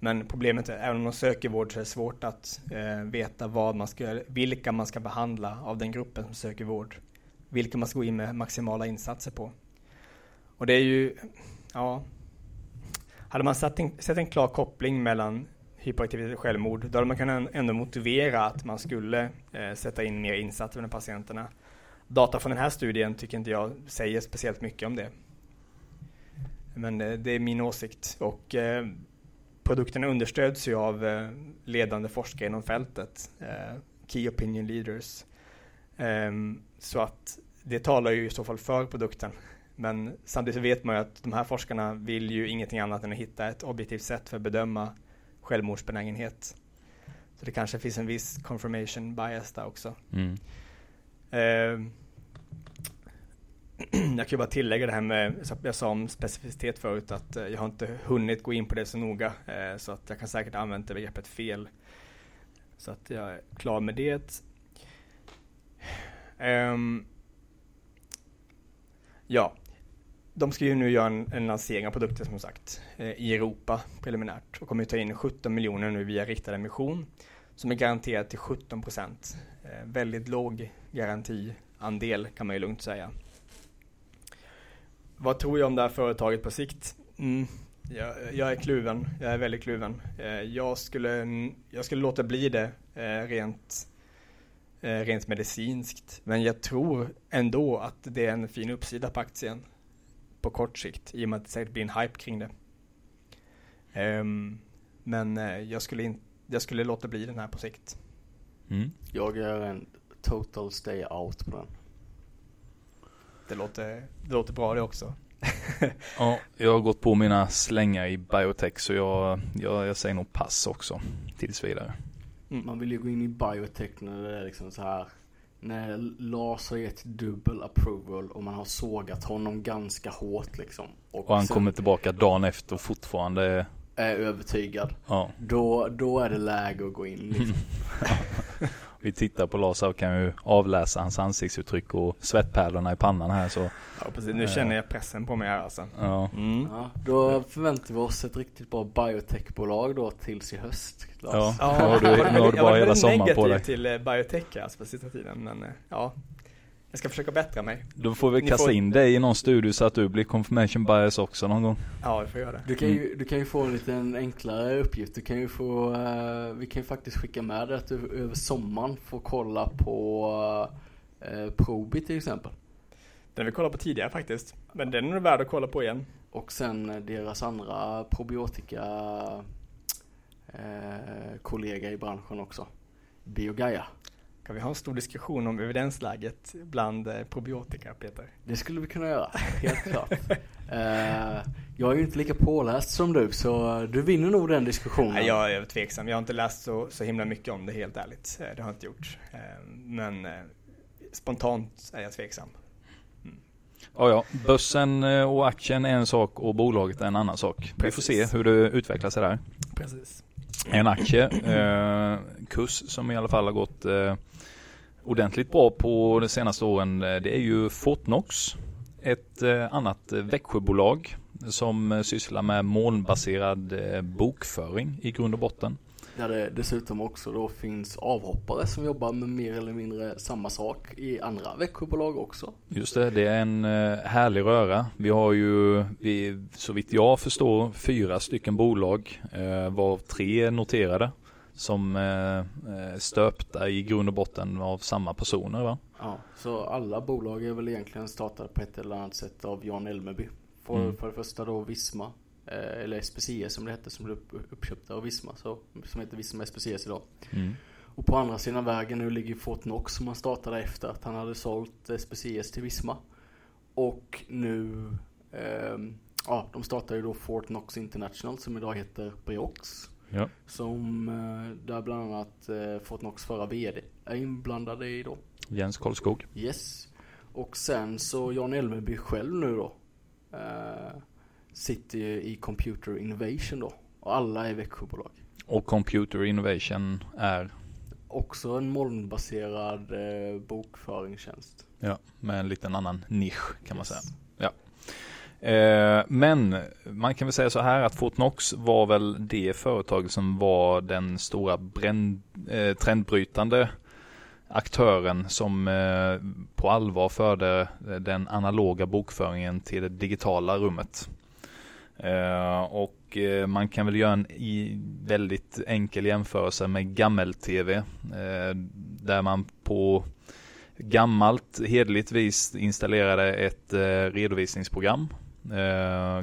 men problemet är, även om man söker vård så är det svårt att eh, veta vad man ska, vilka man ska behandla av den gruppen som söker vård. Vilka man ska gå in med maximala insatser på. Och det är ju, ja, hade man sett en, sett en klar koppling mellan hyperaktivitet och självmord, då hade man kunnat ändå motivera att man skulle eh, sätta in mer insatser för patienterna. Data från den här studien tycker inte jag säger speciellt mycket om det. Men det, det är min åsikt och eh, produkterna understöds ju av eh, ledande forskare inom fältet, eh, Key Opinion Leaders. Ehm, så att det talar ju i så fall för produkten. Men samtidigt vet man ju att de här forskarna vill ju ingenting annat än att hitta ett objektivt sätt för att bedöma självmordsbenägenhet. Så det kanske finns en viss confirmation bias där också. Mm. Jag kan ju bara tillägga det här med, jag sa om specificitet förut, att eh, jag har inte hunnit gå in på det så noga. Eh, så att jag kan säkert använda begreppet fel. Så att jag är klar med det. Um, ja, de ska ju nu göra en, en lansering av produkter som sagt eh, i Europa preliminärt och kommer ju ta in 17 miljoner nu via riktad emission som är garanterad till 17 procent. väldigt låg garantiandel kan man ju lugnt säga. Vad tror jag om det här företaget på sikt? Mm. Jag, jag, är kluven. Jag är väldigt kluven. Eh, jag skulle, jag skulle låta bli det eh, rent, eh, rent medicinskt. Men jag tror ändå att det är en fin uppsida på aktien på kort sikt i och med att det säkert blir en hype kring det. Ehm, men jag skulle, in, jag skulle låta bli den här på sikt. Mm. Jag är en total stay out på den. Det låter, det låter bra det också. ja, jag har gått på mina slängar i biotech så jag, jag, jag säger nog pass också tills vidare. Mm. Man vill ju gå in i biotech när det är liksom så här när Lars har gett dubbel approval och man har sågat honom ganska hårt liksom. Och, och han kommer tillbaka dagen efter och fortfarande är övertygad. Ja. Då, då är det läge att gå in liksom. vi tittar på Lars och kan ju avläsa hans ansiktsuttryck och svettpärlorna i pannan här så. Ja precis, nu känner jag pressen på mig här alltså. Ja. Mm. ja då förväntar vi oss ett riktigt bra biotechbolag då tills i höst. Lars. Ja, ja. nu har du, nu har du bara hela sommaren på dig. till eh, biotech alltså på sista tiden men eh, ja. Jag ska försöka bättra mig. Då får vi Ni kasta får... in dig i någon studio så att du blir confirmation bias också någon gång. Ja, vi får göra det. Du kan ju, du kan ju få en liten enklare uppgift. Du kan ju få, uh, vi kan ju faktiskt skicka med dig att du över sommaren får kolla på uh, Probi till exempel. Den vi kollat på tidigare faktiskt. Men den är värd att kolla på igen. Och sen deras andra probiotika uh, kollega i branschen också. Biogaia. Kan vi ha en stor diskussion om evidensläget bland eh, probiotika, Peter? Det skulle vi kunna göra, helt klart. Uh, jag är ju inte lika påläst som du, så du vinner nog den diskussionen. Nej, jag är tveksam. Jag har inte läst så, så himla mycket om det, helt ärligt. Det har jag inte gjort. Men spontant är jag tveksam. Mm. Ja, ja. Börsen och aktien är en sak och bolaget är en annan sak. Precis. Vi får se hur det utvecklar sig där. Precis. En aktie, eh, kurs som i alla fall har gått eh, ordentligt bra på de senaste åren. Eh, det är ju Fortnox. Ett eh, annat eh, Växjöbolag som eh, sysslar med molnbaserad eh, bokföring i grund och botten. Där det dessutom också då finns avhoppare som jobbar med mer eller mindre samma sak i andra Växjöbolag också. Just det, det är en eh, härlig röra. Vi har ju, vi, så vitt jag förstår, fyra stycken bolag, eh, var tre noterade som eh, stöpta i grund och botten av samma personer va? Ja, så alla bolag är väl egentligen startade på ett eller annat sätt av Jan Elmeby. För, mm. för det första då Visma Eh, eller SPCS som det hette som blev uppköpta av Visma så, som heter Visma SPCS idag. Mm. Och på andra sidan vägen nu ligger Fortnox som han startade efter att han hade sålt SPCS till Visma. Och nu, eh, ja de startade ju då Fortnox International som idag heter Briox. Ja. Som, eh, där bland annat eh, Fortnox förra VD är inblandade i då. Jens Karlskog. Yes. Och sen så Jan Elmeby själv nu då. Eh, sitter ju i Computer Innovation då. Och alla är Växjöbolag. Och Computer Innovation är? Också en molnbaserad eh, bokföringstjänst. Ja, med en liten annan nisch kan yes. man säga. Ja. Eh, men man kan väl säga så här att Fortnox var väl det företag som var den stora bränn, eh, trendbrytande aktören som eh, på allvar förde den analoga bokföringen till det digitala rummet. Eh, och eh, man kan väl göra en väldigt enkel jämförelse med gammel-tv. Eh, där man på gammalt hedligt vis installerade ett redovisningsprogram.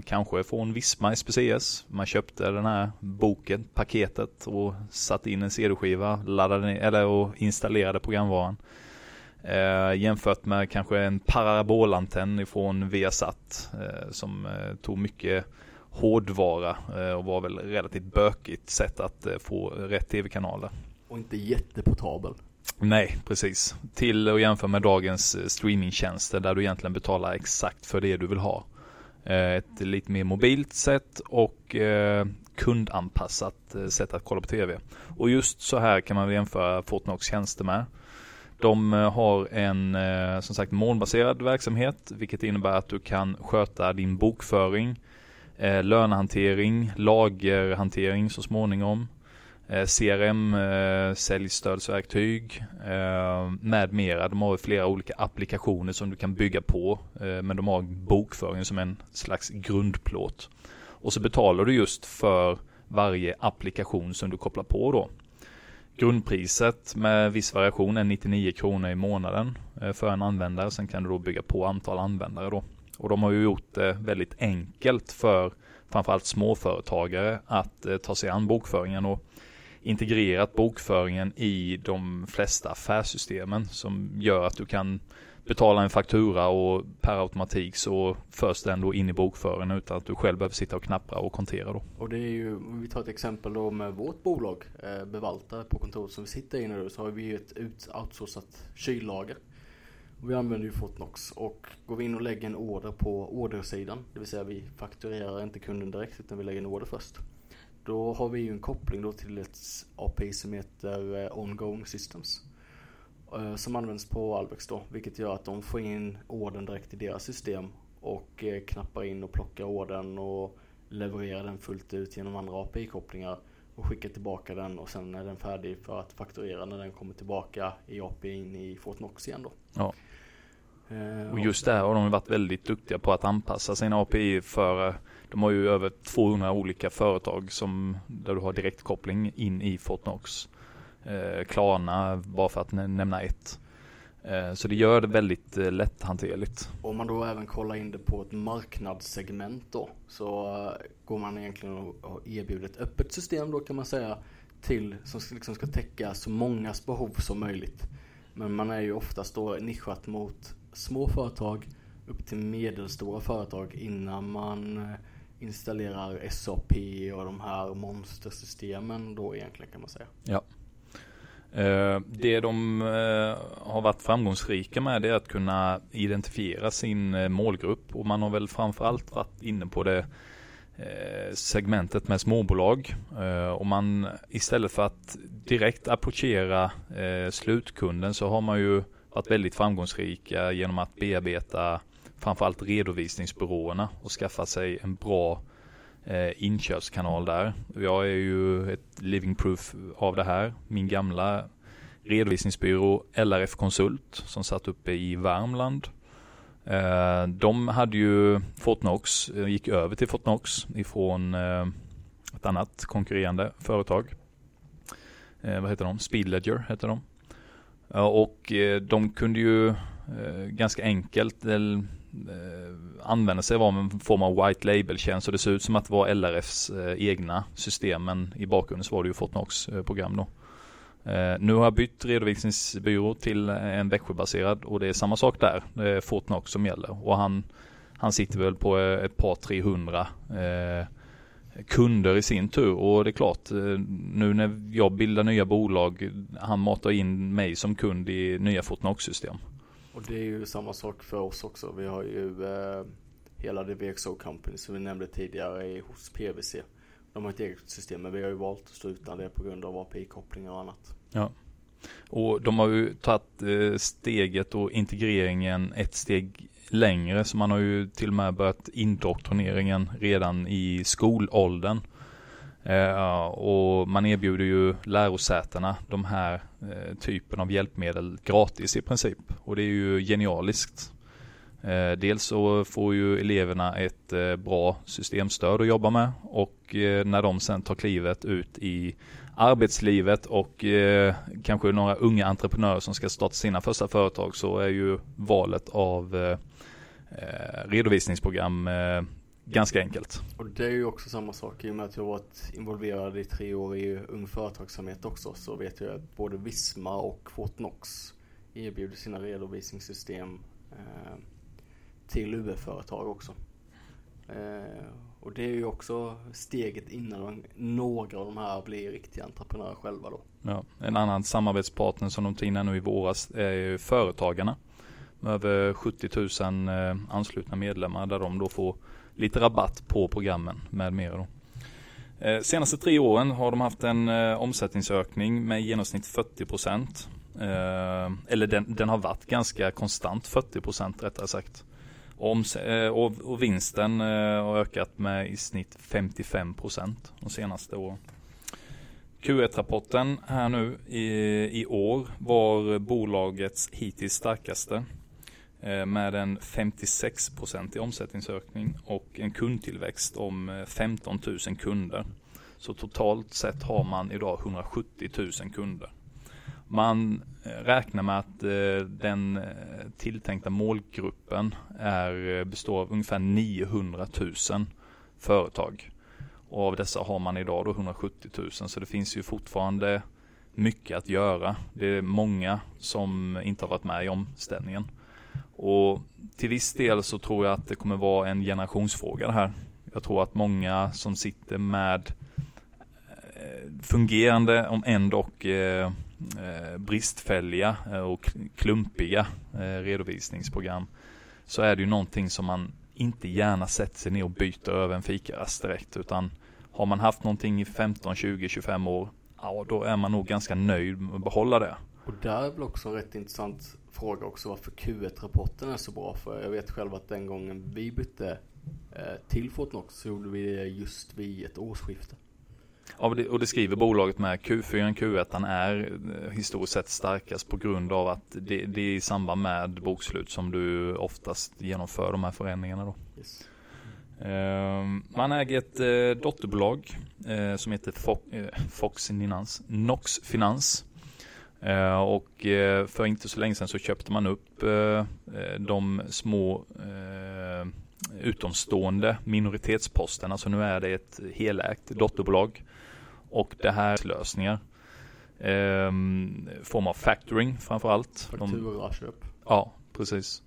kanske från Visma SPCS. Man köpte den här boken, paketet och satte in en CD-skiva, laddade ner, eller och installerade programvaran. Eh, jämfört med kanske en parabolantenn ifrån Viasat eh, som eh, tog mycket hårdvara eh, och var väl relativt bökigt sätt att eh, få rätt tv-kanaler. Och inte jätteportabel. Nej, precis. Till att jämföra med dagens eh, streamingtjänster där du egentligen betalar exakt för det du vill ha. Ett lite mer mobilt sätt och kundanpassat sätt att kolla på tv. Och just så här kan man jämföra Fortnox tjänster med. De har en som sagt molnbaserad verksamhet vilket innebär att du kan sköta din bokföring eh, lönehantering, lagerhantering så småningom, eh, CRM, eh, säljstödsverktyg eh, med mera. De har flera olika applikationer som du kan bygga på, eh, men de har bokföring som en slags grundplåt. Och så betalar du just för varje applikation som du kopplar på då. Grundpriset med viss variation är 99 kronor i månaden eh, för en användare. Sen kan du då bygga på antal användare då. Och de har ju gjort det väldigt enkelt för framförallt småföretagare att eh, ta sig an bokföringen och integrerat bokföringen i de flesta affärssystemen som gör att du kan betala en faktura och per automatik så förs den då in i bokföringen utan att du själv behöver sitta och knappra och kontera då. Och det är ju, om vi tar ett exempel då med vårt bolag, eh, Bevalta på kontoret som vi sitter i nu, så har vi ju ett outsourcat kyllager. Vi använder ju Fortnox och går vi in och lägger en order på ordersidan, det vill säga vi fakturerar inte kunden direkt utan vi lägger en order först. Då har vi ju en koppling då till ett API som heter eh, Ongoing Systems. Eh, som används på Albex då, vilket gör att de får in ordern direkt i deras system och eh, knappar in och plockar ordern och levererar den fullt ut genom andra API-kopplingar och skickar tillbaka den och sen är den färdig för att fakturera när den kommer tillbaka i API in i Fortnox igen då. Ja. Eh, och just där har de varit väldigt duktiga på att anpassa sina API för eh, de har ju över 200 olika företag som där du har direktkoppling in i Fortnox. Eh, Klarna bara för att nämna ett. Så det gör det väldigt lätthanterligt. Om man då även kollar in det på ett marknadssegment då så går man egentligen och erbjuder ett öppet system då kan man säga till som liksom ska täcka så mångas behov som möjligt. Men man är ju oftast då nischat mot små företag upp till medelstora företag innan man eh, installerar SAP och de här monstersystemen då egentligen kan man säga. Ja. Eh, det de eh, har varit framgångsrika med är att kunna identifiera sin målgrupp och man har väl framförallt varit inne på det segmentet med småbolag och man istället för att direkt approchera slutkunden så har man ju varit väldigt framgångsrika genom att bearbeta framförallt redovisningsbyråerna och skaffa sig en bra eh, inköpskanal där. Jag är ju ett living proof av det här. Min gamla redovisningsbyrå LRF Konsult som satt uppe i Värmland. Eh, de hade ju Fortnox, eh, gick över till Fortnox ifrån eh, ett annat konkurrerande företag. Eh, vad heter de? Speedledger heter de och eh, de kunde ju eh, ganska enkelt eh, använda sig av en form av white label-tjänst. Så det ser ut som att det var LRFs egna system. Men i bakgrunden så var det ju Fortnox program då. Nu har jag bytt redovisningsbyrå till en Växjöbaserad och det är samma sak där. Det är Fortnox som gäller. Och han, han sitter väl på ett par 300 eh, kunder i sin tur och det är klart eh, nu när jag bildar nya bolag han matar in mig som kund i nya Fortnox-system. Och det är ju samma sak för oss också. Vi har ju eh, hela det VXO Company som vi nämnde tidigare hos PVC. De har ett eget system men vi har ju valt att stå utan det på grund av API-kopplingar och annat. Ja. Och de har ju tagit eh, steget och integreringen ett steg längre så man har ju till och med börjat indoktrineringen redan i skolåldern. Eh, och man erbjuder ju lärosätena de här eh, typen av hjälpmedel gratis i princip. Och det är ju genialiskt. Eh, dels så får ju eleverna ett eh, bra systemstöd att jobba med och eh, när de sen tar klivet ut i arbetslivet och eh, kanske några unga entreprenörer som ska starta sina första företag så är ju valet av redovisningsprogram ganska enkelt. Och det är ju också samma sak i och med att jag varit involverad i tre år i ung företagsamhet också så vet jag att både Visma och Fortnox erbjuder sina redovisningssystem eh, till UF-företag också. Eh, och det är ju också steget innan några av de här blir riktiga entreprenörer själva då. Ja, en annan samarbetspartner som de tog in nu i våras är ju Företagarna. Med över 70 000 eh, anslutna medlemmar där de då får lite rabatt på programmen med mera då. Eh, senaste tre åren har de haft en eh, omsättningsökning med i genomsnitt 40 procent. Eller den, den, har varit ganska konstant 40 procent rättare sagt. Och, och, och vinsten har ökat med i snitt 55 procent de senaste åren. Q1-rapporten här nu i, i år var bolagets hittills starkaste. Eh, med en 56 i omsättningsökning och en kundtillväxt om eh, 15 000 kunder. Så totalt sett har man idag 170 000 kunder. Man eh, räknar med att den tilltänkta målgruppen är, består av ungefär 900 000 företag. Och av dessa har man idag då 170 000 så det finns ju fortfarande mycket att göra. Det är många som inte har varit med i omställningen. Och till viss del så tror jag att det kommer vara en generationsfråga det här. Jag tror att många som sitter med eh, fungerande, om ändå eh, eh, bristfälliga eh, och klumpiga eh, redovisningsprogram så är det ju någonting som man inte gärna sätter sig ner och byter över en fikarast direkt utan har man haft någonting i 15, 20, 25 år ja då är man nog ganska nöjd med att behålla det. Och där är väl också rätt intressant fråga också varför Q1-rapporten är så bra. För jag vet själv att den gången vi bytte eh, till Fortnox så gjorde vi det just vid ett årsskifte. Ja, och det, och det skriver bolaget med. Q4 och Q1 är eh, historiskt sett starkast på grund av att det, det, är i samband med bokslut som du oftast genomför de här förändringarna då. Yes. Ehm, man äger ett eh, dotterbolag som heter Fox Finans, Nox Finans. Eh, och eh, för inte så länge sedan så köpte man upp eh, de små utomstående minoritetsposterna. Så nu är det ett helägt dotterbolag. Och det här är lösningar. eh, form av factoring framförallt. Fakturaköp. Ja, precis.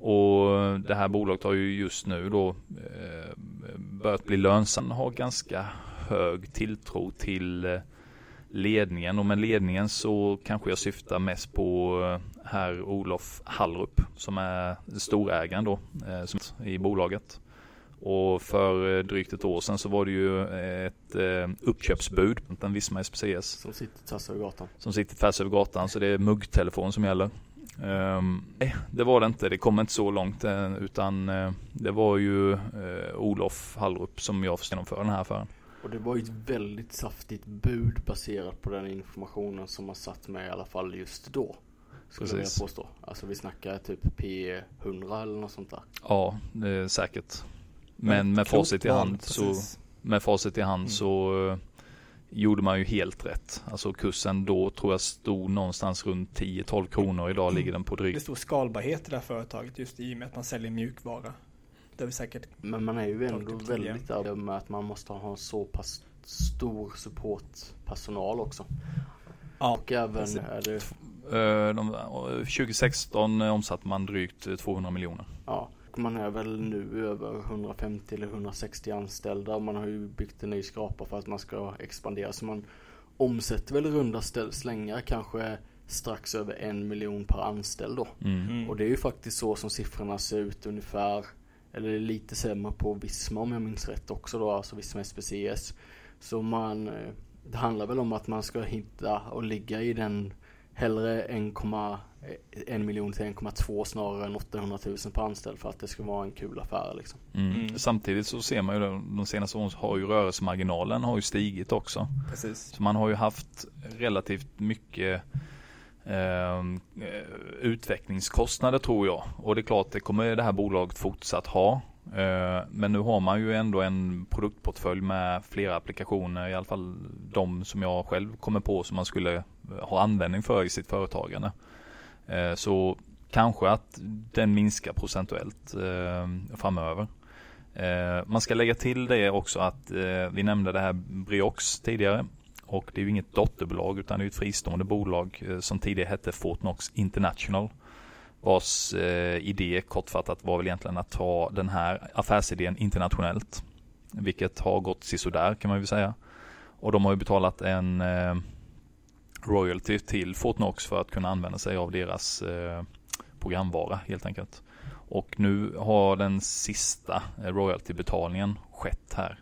Och det här bolaget har ju just nu då eh, börjat bli lönsamt. Har ganska hög tilltro till ledningen och med ledningen så kanske jag syftar mest på eh, herr Olof Hallrup som är storägaren då eh, i bolaget. Och för eh, drygt ett år sedan så var det ju ett uppköpsbud på en Visma SPCS. Som sitter tvärs över gatan. Som sitter tvärs över gatan så det är muggtelefon som gäller. Um, nej, det var det inte. Det kom inte så långt utan det var ju Olof Hallrup som jag genomförde den här affären. Och det var ju ett väldigt saftigt bud baserat på den informationen som man satt med i alla fall just då. Skulle Precis. jag påstå. Alltså vi snackar typ P100 eller något sånt där. Ja, det är säkert. Men med facit i hand så, med facit i hand mm. så uh, gjorde man ju helt rätt. Alltså kursen då tror jag stod någonstans runt 10-12 kronor. Idag ligger den på drygt. Det är stor skalbarhet i det här företaget just i och med att man säljer mjukvara. Det har vi säkert Men man är ju ändå väldigt där med att man måste ha så pass stor supportpersonal också. Ja, och även är det... Eh, de, 2016 omsatte man drygt 200 miljoner. Ja, man är väl nu över 150 eller 160 anställda man har ju byggt en ny skrapa för att man ska expandera. Så man omsätter väl runda slängar kanske strax över en miljon per anställd då. Mm. Och det är ju faktiskt så som siffrorna ser ut ungefär eller lite sämre på Visma om jag minns rätt också då, alltså Visma SPCS. Så man, eh, det handlar väl om att man ska hitta och ligga i den hellre 1,1 miljon till 1,2 snarare än 800 000 per anställd för att det ska vara en kul affär liksom. Mm. Mm. Samtidigt så ser man ju de senaste åren har ju rörelsemarginalen har ju stigit också. Precis. Så man har ju haft relativt mycket Ehm, eh, utvecklingskostnader tror jag. Och det är klart, det kommer det här bolaget fortsatt ha. Eh, men nu har man ju ändå en produktportfölj med flera applikationer, i alla fall de som jag själv kommer på som man skulle eh, ha användning för i sitt företagande. Eh, så kanske att den minskar procentuellt ehm, framöver. Ehm, man ska lägga till det också att eh, vi nämnde det här Briox tidigare och det är ju inget dotterbolag utan det är ett fristående bolag eh, som tidigare hette Fortnox International. Vars eh, idé kortfattat var väl egentligen att ta den här affärsidén internationellt. Vilket har gått sisådär kan man ju säga. Och de har ju betalat en eh, royalty till Fortnox för att kunna använda sig av deras eh, programvara helt enkelt. Och nu har den sista eh, royaltybetalningen skett här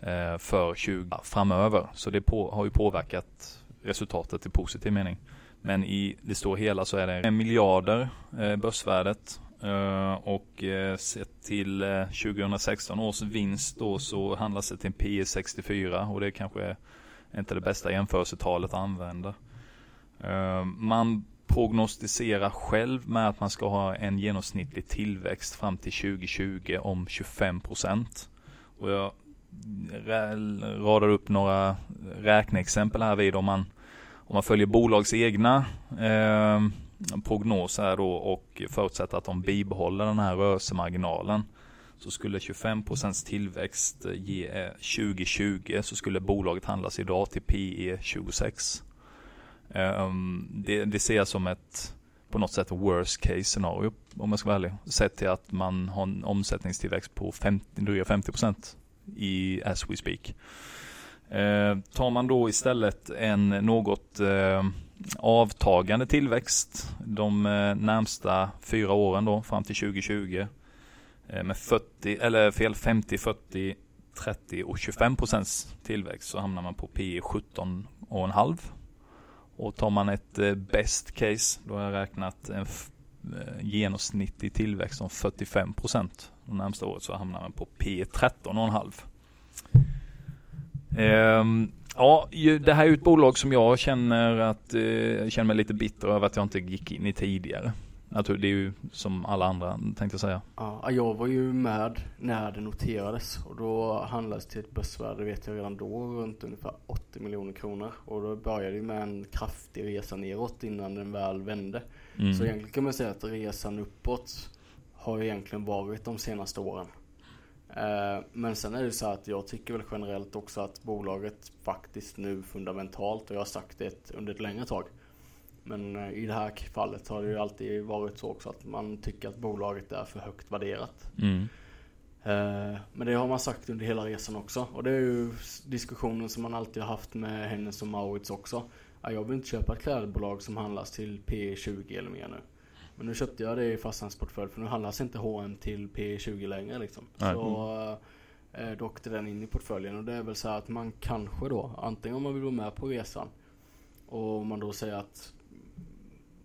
Eh, för 20 framöver. Så det på, har ju påverkat resultatet i positiv mening. Men i det stora hela så är det en miljarder eh, börsvärdet eh, och sett till 2016 års vinst då så handlas det till en P 64 och det är kanske inte det bästa jämförelsetalet att använda. Man prognostiserar själv med att man ska ha en genomsnittlig tillväxt fram till 2020 om 25 procent. Och jag radar upp några räkneexempel här vid om man, om man följer bolags egna eh, prognoser då och förutsätter att de bibehåller den här rörelsemarginalen så skulle 25% tillväxt ge eh, 2020 så skulle bolaget handlas idag till PE 26. Ehm, det, det ser jag som ett på något sätt worst case scenario om jag ska vara ärlig. Sett till att man har en omsättningstillväxt på 50, dryga 50 i as we speak. Eh, tar man då istället en något eh, avtagande tillväxt de eh, närmsta fyra åren då fram till 2020 eh, med 40 eller fel 50, 40, 30 och 25 procents tillväxt så hamnar man på P 17 och en halv. Och tar man ett eh, best case då har jag räknat en eh, genomsnittlig tillväxt om 45 procent de närmsta året så hamnar man på P 13,5. Um, ja, det här är ett bolag som jag känner att eh, känner mig lite bitter över att jag inte gick in i tidigare. Alltså det är ju som alla andra tänkte jag säga. Ja, jag var ju med när det noterades och då handlades det till ett börsvärde vet jag redan då runt ungefär 80 miljoner kronor. Och då började det med en kraftig resa neråt innan den väl vände. Mm. Så egentligen kan man säga att resan uppåt har egentligen varit de senaste åren. Eh, men sen är det så att jag tycker väl generellt också att bolaget faktiskt nu fundamentalt, och jag har sagt det under ett längre tag, men eh, i det här fallet har det ju alltid varit så också att man tycker att bolaget är för högt värderat. Mm. Eh, men det har man sagt under hela resan också. Och det är ju diskussionen som man alltid har haft med Hennes och Maurits också. Jag vill inte köpa ett klädbolag som handlas till P20 eller mer nu. Men nu köpte jag det i fastlandsportfölj för nu handlas inte H&M till P20 längre liksom. Nej. Så eh, då åkte den in i portföljen och det är väl så att man kanske då, antingen om man vill vara med på resan och om man då säger att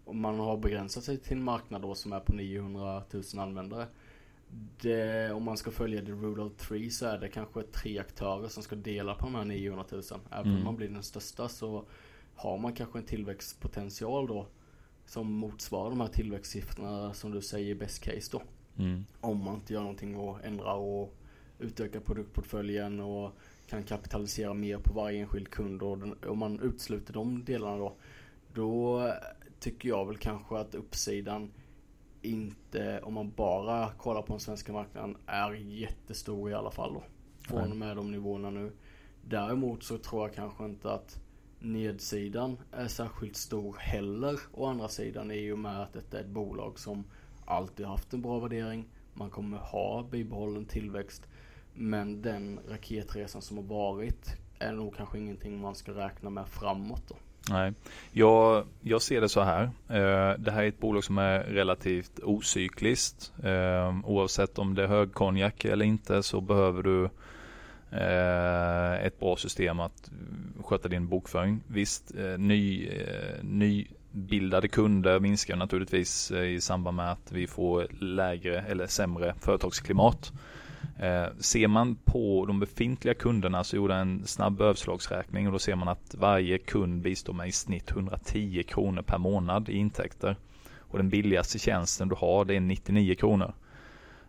om man har begränsat sig till en marknad då som är på 900 000 användare. Det, om man ska följa the rule of three så är det kanske tre aktörer som ska dela på de här 900 000. Även Mm. om man blir den största så har man kanske en tillväxtpotential då som motsvarar de här tillväxtsiffrorna som du säger best case då. Mm. Om man inte gör någonting och ändrar och utökar produktportföljen och kan kapitalisera mer på varje enskild kund och den, om man utesluter de delarna då. Då tycker jag väl kanske att uppsidan inte, om man bara kollar på den svenska marknaden, är jättestor i alla fall då. Från och med de nivåerna nu. Däremot så tror jag kanske inte att nedsidan är särskilt stor heller. Å andra sidan i och med att detta är ett bolag som alltid haft en bra värdering. Man kommer ha bibehållen tillväxt. Men den raketresan som har varit är nog kanske ingenting man ska räkna med framåt då. Nej, jag, jag ser det så här. Eh, det här är ett bolag som är relativt ocykliskt. Eh, oavsett om det är högkonjak eller inte så behöver du Eh, ett bra system att sköta din bokföring. Visst, eh, ny, eh, nybildade kunder minskar naturligtvis eh, i samband med att vi får lägre eller sämre företagsklimat. Eh, ser man på de befintliga kunderna så gjorde jag en snabb överslagsräkning och då ser man att varje kund bistår med i snitt 110 kronor per månad i intäkter. Och den billigaste tjänsten du har det är 99 kronor.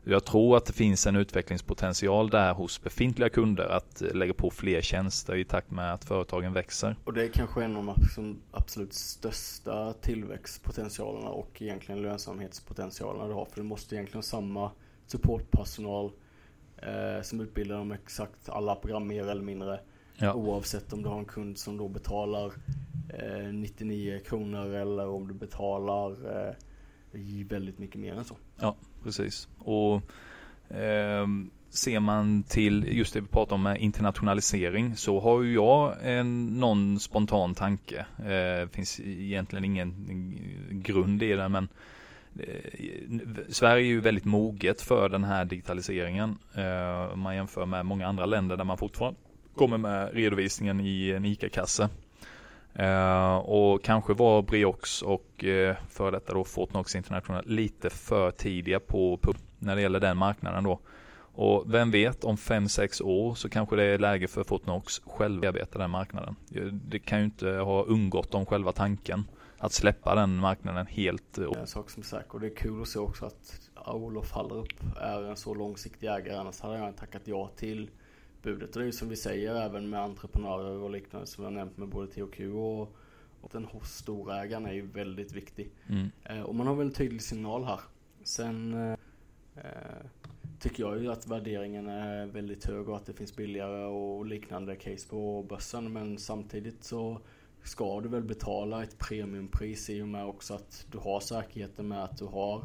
Jag tror att det finns en utvecklingspotential där hos befintliga kunder att eh, lägga på fler tjänster i takt med att företagen växer. Och det är kanske en av de abs- absolut största tillväxtpotentialerna och egentligen lönsamhetspotentialerna du har. För du måste egentligen ha samma supportpersonal eh, som utbildar om exakt alla program mer eller mindre. Ja. Oavsett om du har en kund som då betalar eh, 99 kronor eller om du betalar eh, väldigt mycket mer än så. Precis. Och eh, ser man till just det vi pratar om med internationalisering så har ju jag en, någon spontan tanke. Eh, finns egentligen ingen grund i den men eh, Sverige är ju väldigt moget för den här digitaliseringen. Eh, om man jämför med många andra länder där man fortfarande kommer med redovisningen i en ICA-kasse. Eh, och kanske var Briox och eh, för detta då Fortnox International lite för tidiga på, när det gäller den marknaden då. Och vem vet om 5-6 år så kanske det är läge för Fortnox själva bearbeta den marknaden. Det kan ju inte ha undgått dem själva tanken att släppa den marknaden helt. Eh, det är en sak som är säker och det är kul att se också att Olof Hallerup är en så långsiktig ägare. Annars hade jag tackat ja till budet. Och det är ju som vi säger även med entreprenörer och liknande som jag nämnt med både THQ och, och den storägaren är ju väldigt viktig. Mm. Eh, och man har väl en tydlig signal här. Sen eh, tycker jag ju att värderingen är väldigt hög och att det finns billigare och liknande case på börsen. Men samtidigt så ska du väl betala ett premiumpris i och med också att du har säkerheten med att du har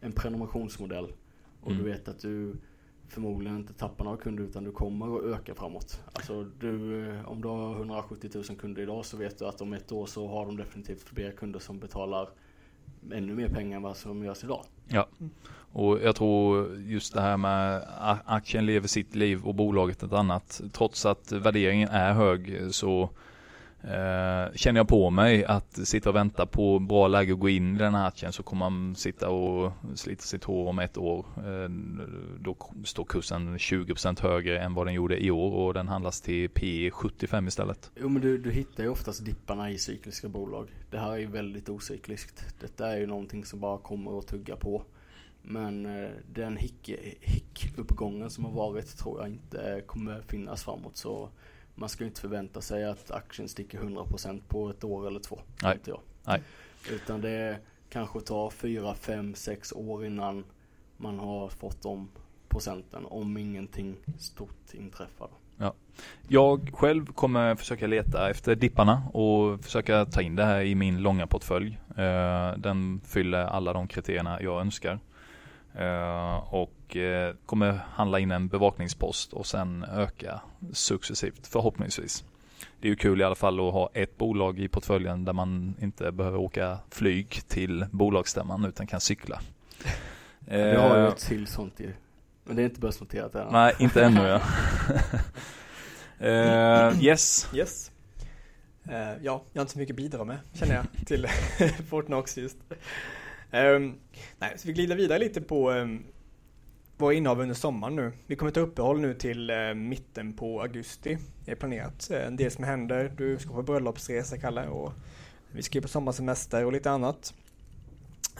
en prenumerationsmodell. Och Mm. du vet att du förmodligen inte tappar några kunder utan du kommer att öka framåt. Alltså du, eh, om du har 170 000 kunder idag så vet du att om ett år så har de definitivt fler kunder som betalar ännu mer pengar än vad som görs idag. Ja, och jag tror just det här med aktien lever sitt liv och bolaget ett annat. Trots att värderingen är hög så eh, känner jag på mig att sitta och vänta på bra läge att gå in i den här matchen så kommer man sitta och slita sitt hår om ett år. Eh, då står kursen 20% högre än vad den gjorde i år och den handlas till P 75 istället. Jo men du, du hittar ju oftast dipparna i cykliska bolag. Det här är ju väldigt ocykliskt. Detta är ju någonting som bara kommer att tugga på. Men eh, den hick- hick som har varit tror jag inte kommer finnas framåt. Så man ska inte förvänta sig att aktien sticker 100% på ett år eller två. Nej. Inte jag. Nej. Utan det kanske tar 4, 5, 6 år innan man har fått de procenten om ingenting stort inträffar. Jag själv kommer försöka leta efter dipparna och försöka ta in det här i min långa portfölj. Eh, Den fyller alla de kriterierna jag önskar. Eh, Och eh, kommer handla in en bevakningspost och sen öka successivt förhoppningsvis. Det är ju kul i alla fall att ha ett bolag i portföljen där man inte behöver åka flyg till bolagsstämman utan kan cykla. Vi har ju Eh, ett till sånt ju. Men det är inte börsnoterat än. Nej, inte ännu ja. Eh, yes, Yes. Eh, ja, jag har inte så mycket att bidra med, känner jag, till Fortnox just. Ehm, nej, så vi glider vidare lite på um, våra innehav under sommaren nu. Vi kommer ta uppehåll nu till eh, mitten på augusti. Det är planerat. Eh, en del som händer. Du ska på bröllopsresa, Kalle, och vi ska ju på sommarsemester och lite annat.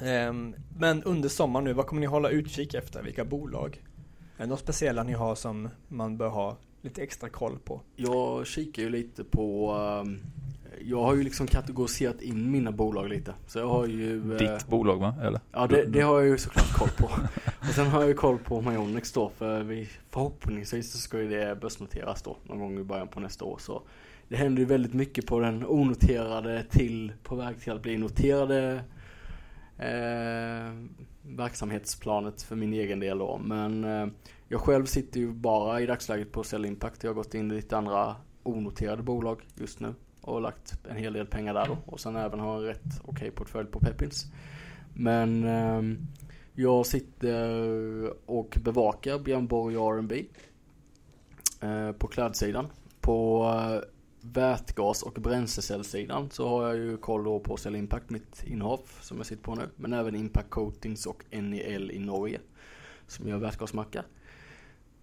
Eh, men under sommaren nu, vad kommer ni hålla utkik efter? Vilka bolag? Är det något speciella ni har som man bör ha lite extra koll på? Jag kikar ju lite på um jag har ju liksom kategoriserat in mina bolag lite. Så jag har ju eh, ditt bolag va? Eller? Ja det, det har jag ju såklart koll på. Och sen har jag ju koll på Myonix då för vi, förhoppningsvis så ska ju det börsnoteras då någon gång i början på nästa år. Så det händer ju väldigt mycket på den onoterade till på väg till att bli noterade eh, verksamhetsplanet för min egen del då. Men eh, jag själv sitter ju bara i dagsläget på Cell Impact. Jag har gått in i lite andra onoterade bolag just nu och lagt en hel del pengar där då. Och sen även har en rätt okej portfölj på Pepins. Men eh, jag sitter och bevakar Björn Borg R&B eh, på klädsidan. På eh, vätgas och bränslecellssidan så har jag ju koll då på Cell Impact, mitt innehav som jag sitter på nu. Men även Impact Coatings och NEL i Norge som gör vätgasmackar.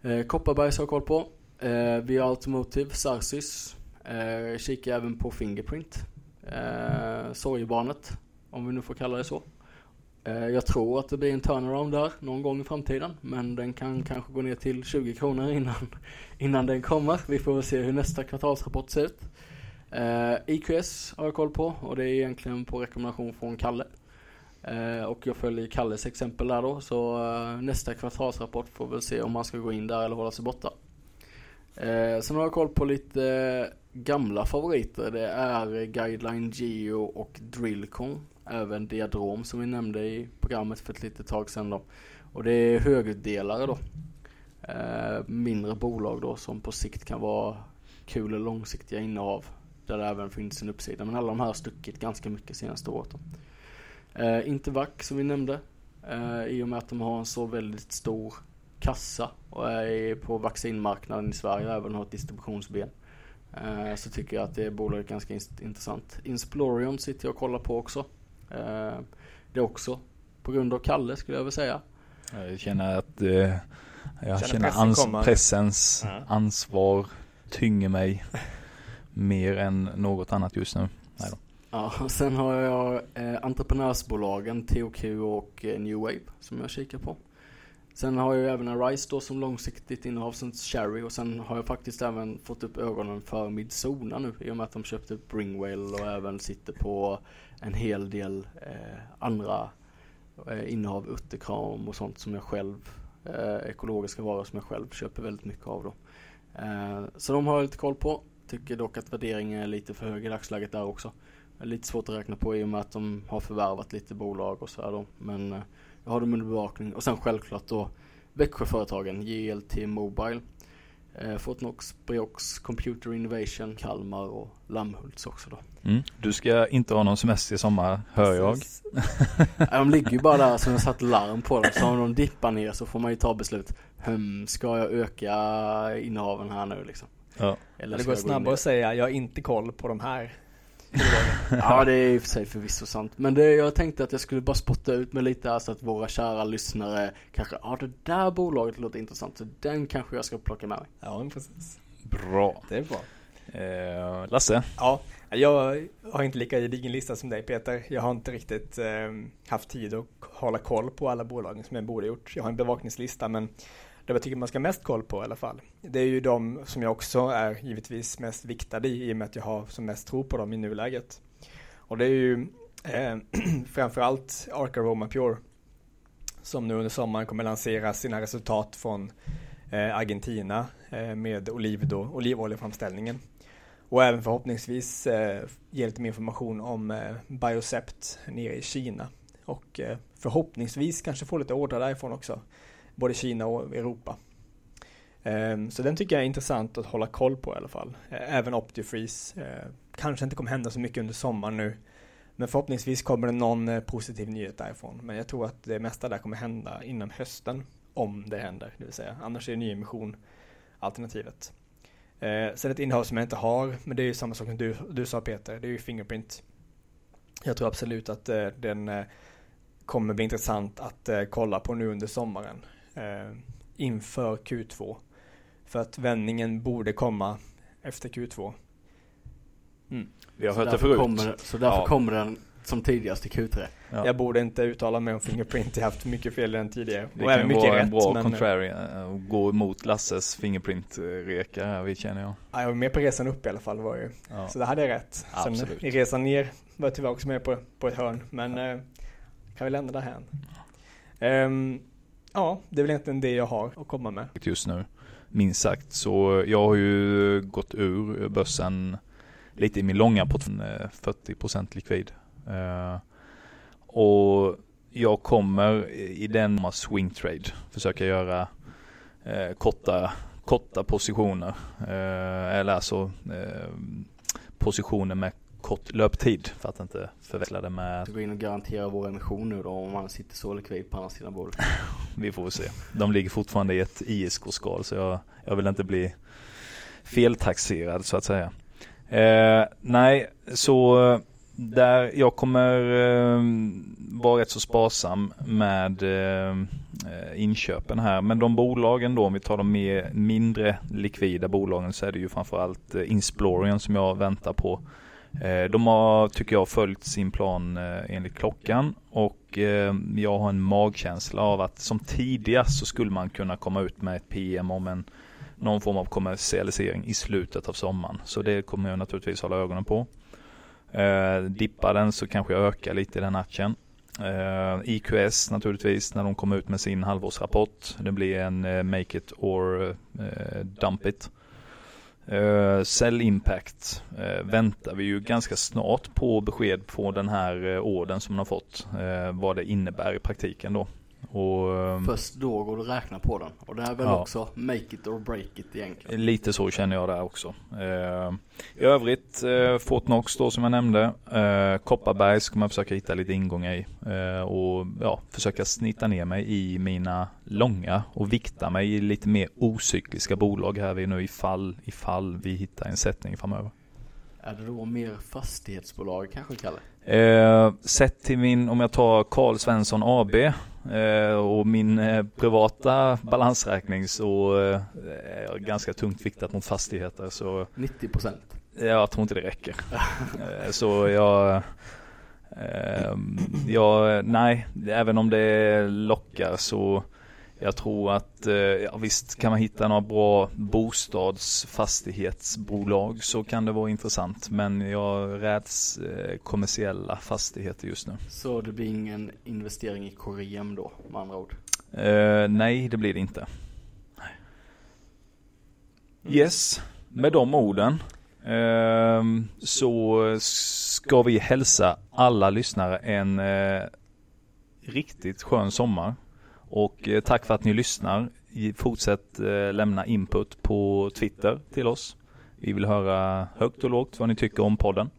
Eh, Kopparbergs har jag koll på. Eh, Via Automotive, Sarsis. Eh, kikar även på Fingerprint. Eh, Sorgebarnet, om vi nu får kalla det så. Eh, jag tror att det blir en turnaround där någon gång i framtiden. Men den kan kanske gå ner till 20 kronor innan, innan den kommer. Vi får väl se hur nästa kvartalsrapport ser ut. Eh, IQS har jag koll på och det är egentligen på rekommendation från Kalle. Eh, och jag följer Kalles exempel där då. Så eh, nästa kvartalsrapport får väl se om man ska gå in där eller hålla sig borta. Eh, sen har jag koll på lite gamla favoriter. Det är Guideline Geo och Drillcon. Även Diadrom som vi nämnde i programmet för ett litet tag sedan då. Och det är högutdelare då. Eh, mindre bolag då som på sikt kan vara kul och långsiktiga innehav. Där det även finns en uppsida. Men alla de här har stuckit ganska mycket senaste året då. Eh, Intervac som vi nämnde. Eh, I och med att de har en så väldigt stor kassa och är på vaccinmarknaden i Sverige och även har ett distributionsben. Eh, så tycker jag att det bolaget är ganska int- intressant. Insplorion sitter jag och kollar på också. Eh, det är också på grund av Kalle skulle jag vilja säga. Jag känner att eh, jag Känner känner pressen ans- pressens Ja. ansvar tynger mig mer än något annat just nu. Nej då. Ja, sen har jag eh, entreprenörsbolagen TOQ och eh, New Wave som jag kikar på. Sen har jag ju även Arise då som långsiktigt innehav som Cherry och sen har jag faktiskt även fått upp ögonen för Midsona nu i och med att de köpte Bringwell och även sitter på en hel del eh, andra eh, innehav, utterkram och sånt som jag själv, eh, ekologiska varor som jag själv köper väldigt mycket av då. Eh, så de har jag lite koll på. Tycker dock att värderingen är lite för hög i dagsläget där också. Lite svårt att räkna på i och med att de har förvärvat lite bolag och så här då. Men eh, jag har dem under bevakning. Och sen självklart då Växjöföretagen, JLT Mobile, eh, Fortnox, Briox, Computer Innovation, Kalmar och Lammhults också då. Mm. Du ska inte ha någon semester i sommar, hör jag. Precis. De ligger ju bara där som jag satt larm på dem. Så om de dippar ner så får man ju ta beslut. Hmm, ska jag öka innehaven här nu liksom? Ja. Eller Det går snabbare att säga jag har inte koll på de här. Ja det är i och för sig förvisso sant. Men det, jag tänkte att jag skulle bara spotta ut med lite här så att våra kära lyssnare kanske, ja det där bolaget låter intressant så den kanske jag ska plocka med mig. Ja, precis. Bra. Det är bra. Eh, Lasse? Ja, jag har inte lika gedigen lista som dig Peter. Jag har inte riktigt eh, haft tid att hålla koll på alla bolagen som jag borde gjort. Jag har en bevakningslista men det jag tycker man ska ha mest koll på i alla fall. Det är ju de som jag också är givetvis mest viktad i i och med att jag har som mest tro på dem i nuläget. Och det är ju eh, framförallt Arca Roma Pure som nu under sommaren kommer lansera sina resultat från eh, Argentina eh, med oliv då, olivoljeframställningen. Och även förhoppningsvis eh, ge lite mer information om eh, Biocept nere i Kina. Och eh, förhoppningsvis kanske få lite ordrar därifrån också. Både Kina och Europa. Ehm, så den tycker jag är intressant att hålla koll på i alla fall. Eh, även Optifreeze. Eh, kanske inte kommer hända så mycket under sommaren nu. Men förhoppningsvis kommer det någon eh, positiv nyhet därifrån. Men jag tror att det mesta där kommer hända innan hösten. Om det händer, det vill säga. Annars är det nyemission alternativet. Eh, sen ett innehav som jag inte har, men det är ju samma sak som du, du sa Peter, det är ju Fingerprint. Jag tror absolut att eh, den eh, kommer bli intressant att eh, kolla på nu under sommaren. Eh, inför Q2. För att vändningen borde komma efter Q2. Mm. Vi har så hört det förut. Kommer, så därför Ja. kommer den som tidigast i Q3. Ja. Jag borde inte uttala mig om Fingerprint, jag har haft mycket fel i den tidigare. Det och kan mycket vara en rätt. bra men, contrarian och gå emot Lasses Fingerprint-reka här, vi känner jag. ja, jag var med på resan upp i alla fall var jag ju. Ja. Så det hade jag rätt. Sen Absolut. i resan ner var jag tyvärr också med på, på ett hörn. Men eh, kan vi lämna det här. Ehm, ja, det är väl egentligen det jag har att komma med. just nu. Minst sagt. Så jag har ju gått ur börsen lite i min långa portfölj, 40% likvid. Eh, och jag kommer i den swing trade försöka göra eh, korta, korta positioner. Eh, Eller alltså positioner med kort löptid för att inte förväxla det med Att gå in och garantera vår emission nu då om man sitter så likvid på andra sidan bordet. Vi får väl se. De ligger fortfarande i ett ISK-skal så jag, jag vill inte bli feltaxerad så att säga. Eh, nej, så där jag kommer eh, vara rätt så sparsam med eh, inköpen här. Men de bolagen då, om vi tar de mer, mindre likvida bolagen så är det ju framförallt eh, Insplorion som jag väntar på. Eh, de har, tycker jag, följt sin plan eh, enligt klockan och eh, jag har en magkänsla av att som tidigast så skulle man kunna komma ut med ett PM om en någon form av kommersialisering i slutet av sommaren. Så det kommer jag naturligtvis hålla ögonen på. Dippar den så kanske jag ökar lite i den aktien. IQS naturligtvis när de kommer ut med sin halvårsrapport. Det blir en make it or dump it. Eh, uh, Cell Impact uh, väntar vi ju ganska snart på besked på den här eh, uh, orden som man har fått. Uh, vad det innebär i praktiken då. Och, ehm, Först då går det att räkna på den. Och det här är väl Ja. också make it or break it egentligen. Lite så känner jag där också. Eh, I övrigt, eh, Fortnox då som jag nämnde. Eh, Kopparberg ska man försöka hitta lite ingångar i. Eh, och ja, försöka snitta ner mig i mina långa och vikta mig i lite mer ocykliska bolag här vi nu ifall, ifall vi hittar en sättning framöver. Är det då mer fastighetsbolag kanske Kalle? Eh, sett till min, om jag tar Carl Svensson AB och min eh, privata balansräkning så eh, är jag ganska tungt viktat mot fastigheter så 90%. jag tror inte det räcker. eh, så jag, eh, jag, nej, även om det lockar så jag tror att, eh, ja visst kan man hitta några bra bostadsfastighetsbolag så kan det vara intressant. Men jag räds eh, kommersiella fastigheter just nu. Så det blir ingen investering i Koream då med andra ord? Eh, nej, det blir det inte. Yes, med de orden ehm, så ska vi hälsa alla lyssnare en eh, riktigt skön sommar. Och eh, tack för att ni lyssnar. Fortsätt eh, lämna input på Twitter till oss. Vi vill höra högt och lågt vad ni tycker om podden.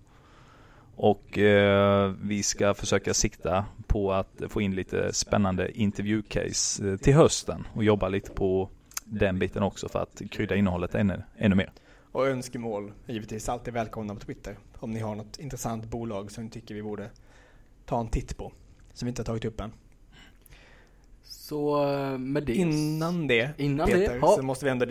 Och eh, vi ska försöka sikta på att få in lite spännande intervjucase eh, till hösten och jobba lite på den biten också för att krydda innehållet ännu, ännu mer. Och önskemål är givetvis alltid välkomna på Twitter. Om ni har något intressant bolag som ni tycker vi borde ta en titt på. Som vi inte har tagit upp än. Så eh, med det. Innan det, Innan Peter, det, ja. så måste vi ändå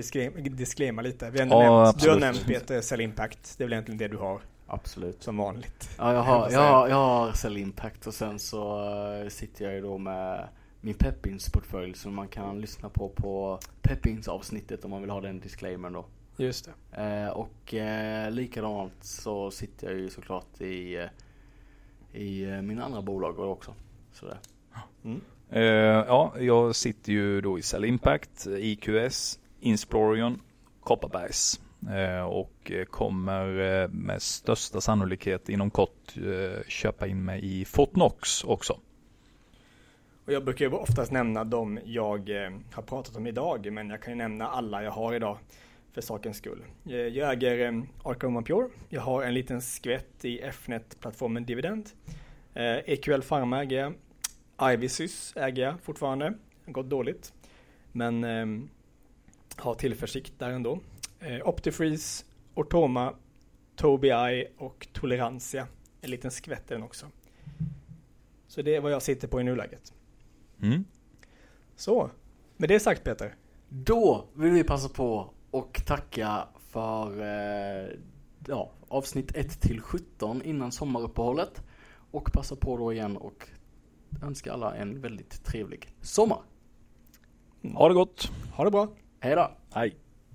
disclaima, lite. Vi ändå Ja, nämnt, du har nämnt Peter Cell Impact. Det är väl egentligen det du har Absolut. som vanligt. Ja, jag har, jag har, jag har Cell Impact och sen så eh, sitter jag ju då med min Peppins portfölj som man kan lyssna på på Peppins avsnittet om man vill ha den disclaimern då. Just det. Eh, och eh, likadant så sitter jag ju såklart i, i mina andra bolag också. Sådär. Mm. Uh, ja, jag sitter ju då i Cell Impact, eh, IQS, Insplorion, Kopparbergs. uh, eh, och kommer med största sannolikhet inom kort uh, köpa in mig i Fortnox också. Och jag brukar ju oftast nämna de jag har pratat om idag, men jag kan ju nämna alla jag har idag för sakens skull. Jag äger Arcoma Pure. Jag har en liten skvätt i Fnet-plattformen Dividend. EQL Pharma äger jag. Ivysys äger jag fortfarande. Det har gått dåligt. Men eh, har tillförsikt där ändå. Eh, Optifreeze, Ortoma, Tobii och Tolerantia. En liten skvätt den också. Så det är vad jag sitter på i nuläget. Mm. Så, med det sagt Peter. Då vill vi passa på och tacka för eh, ja, avsnitt 1 till 17 innan sommaruppehållet. Och passa på då igen och önska alla en väldigt trevlig sommar. Ha det gott. Ha det bra. Hej då. Hej.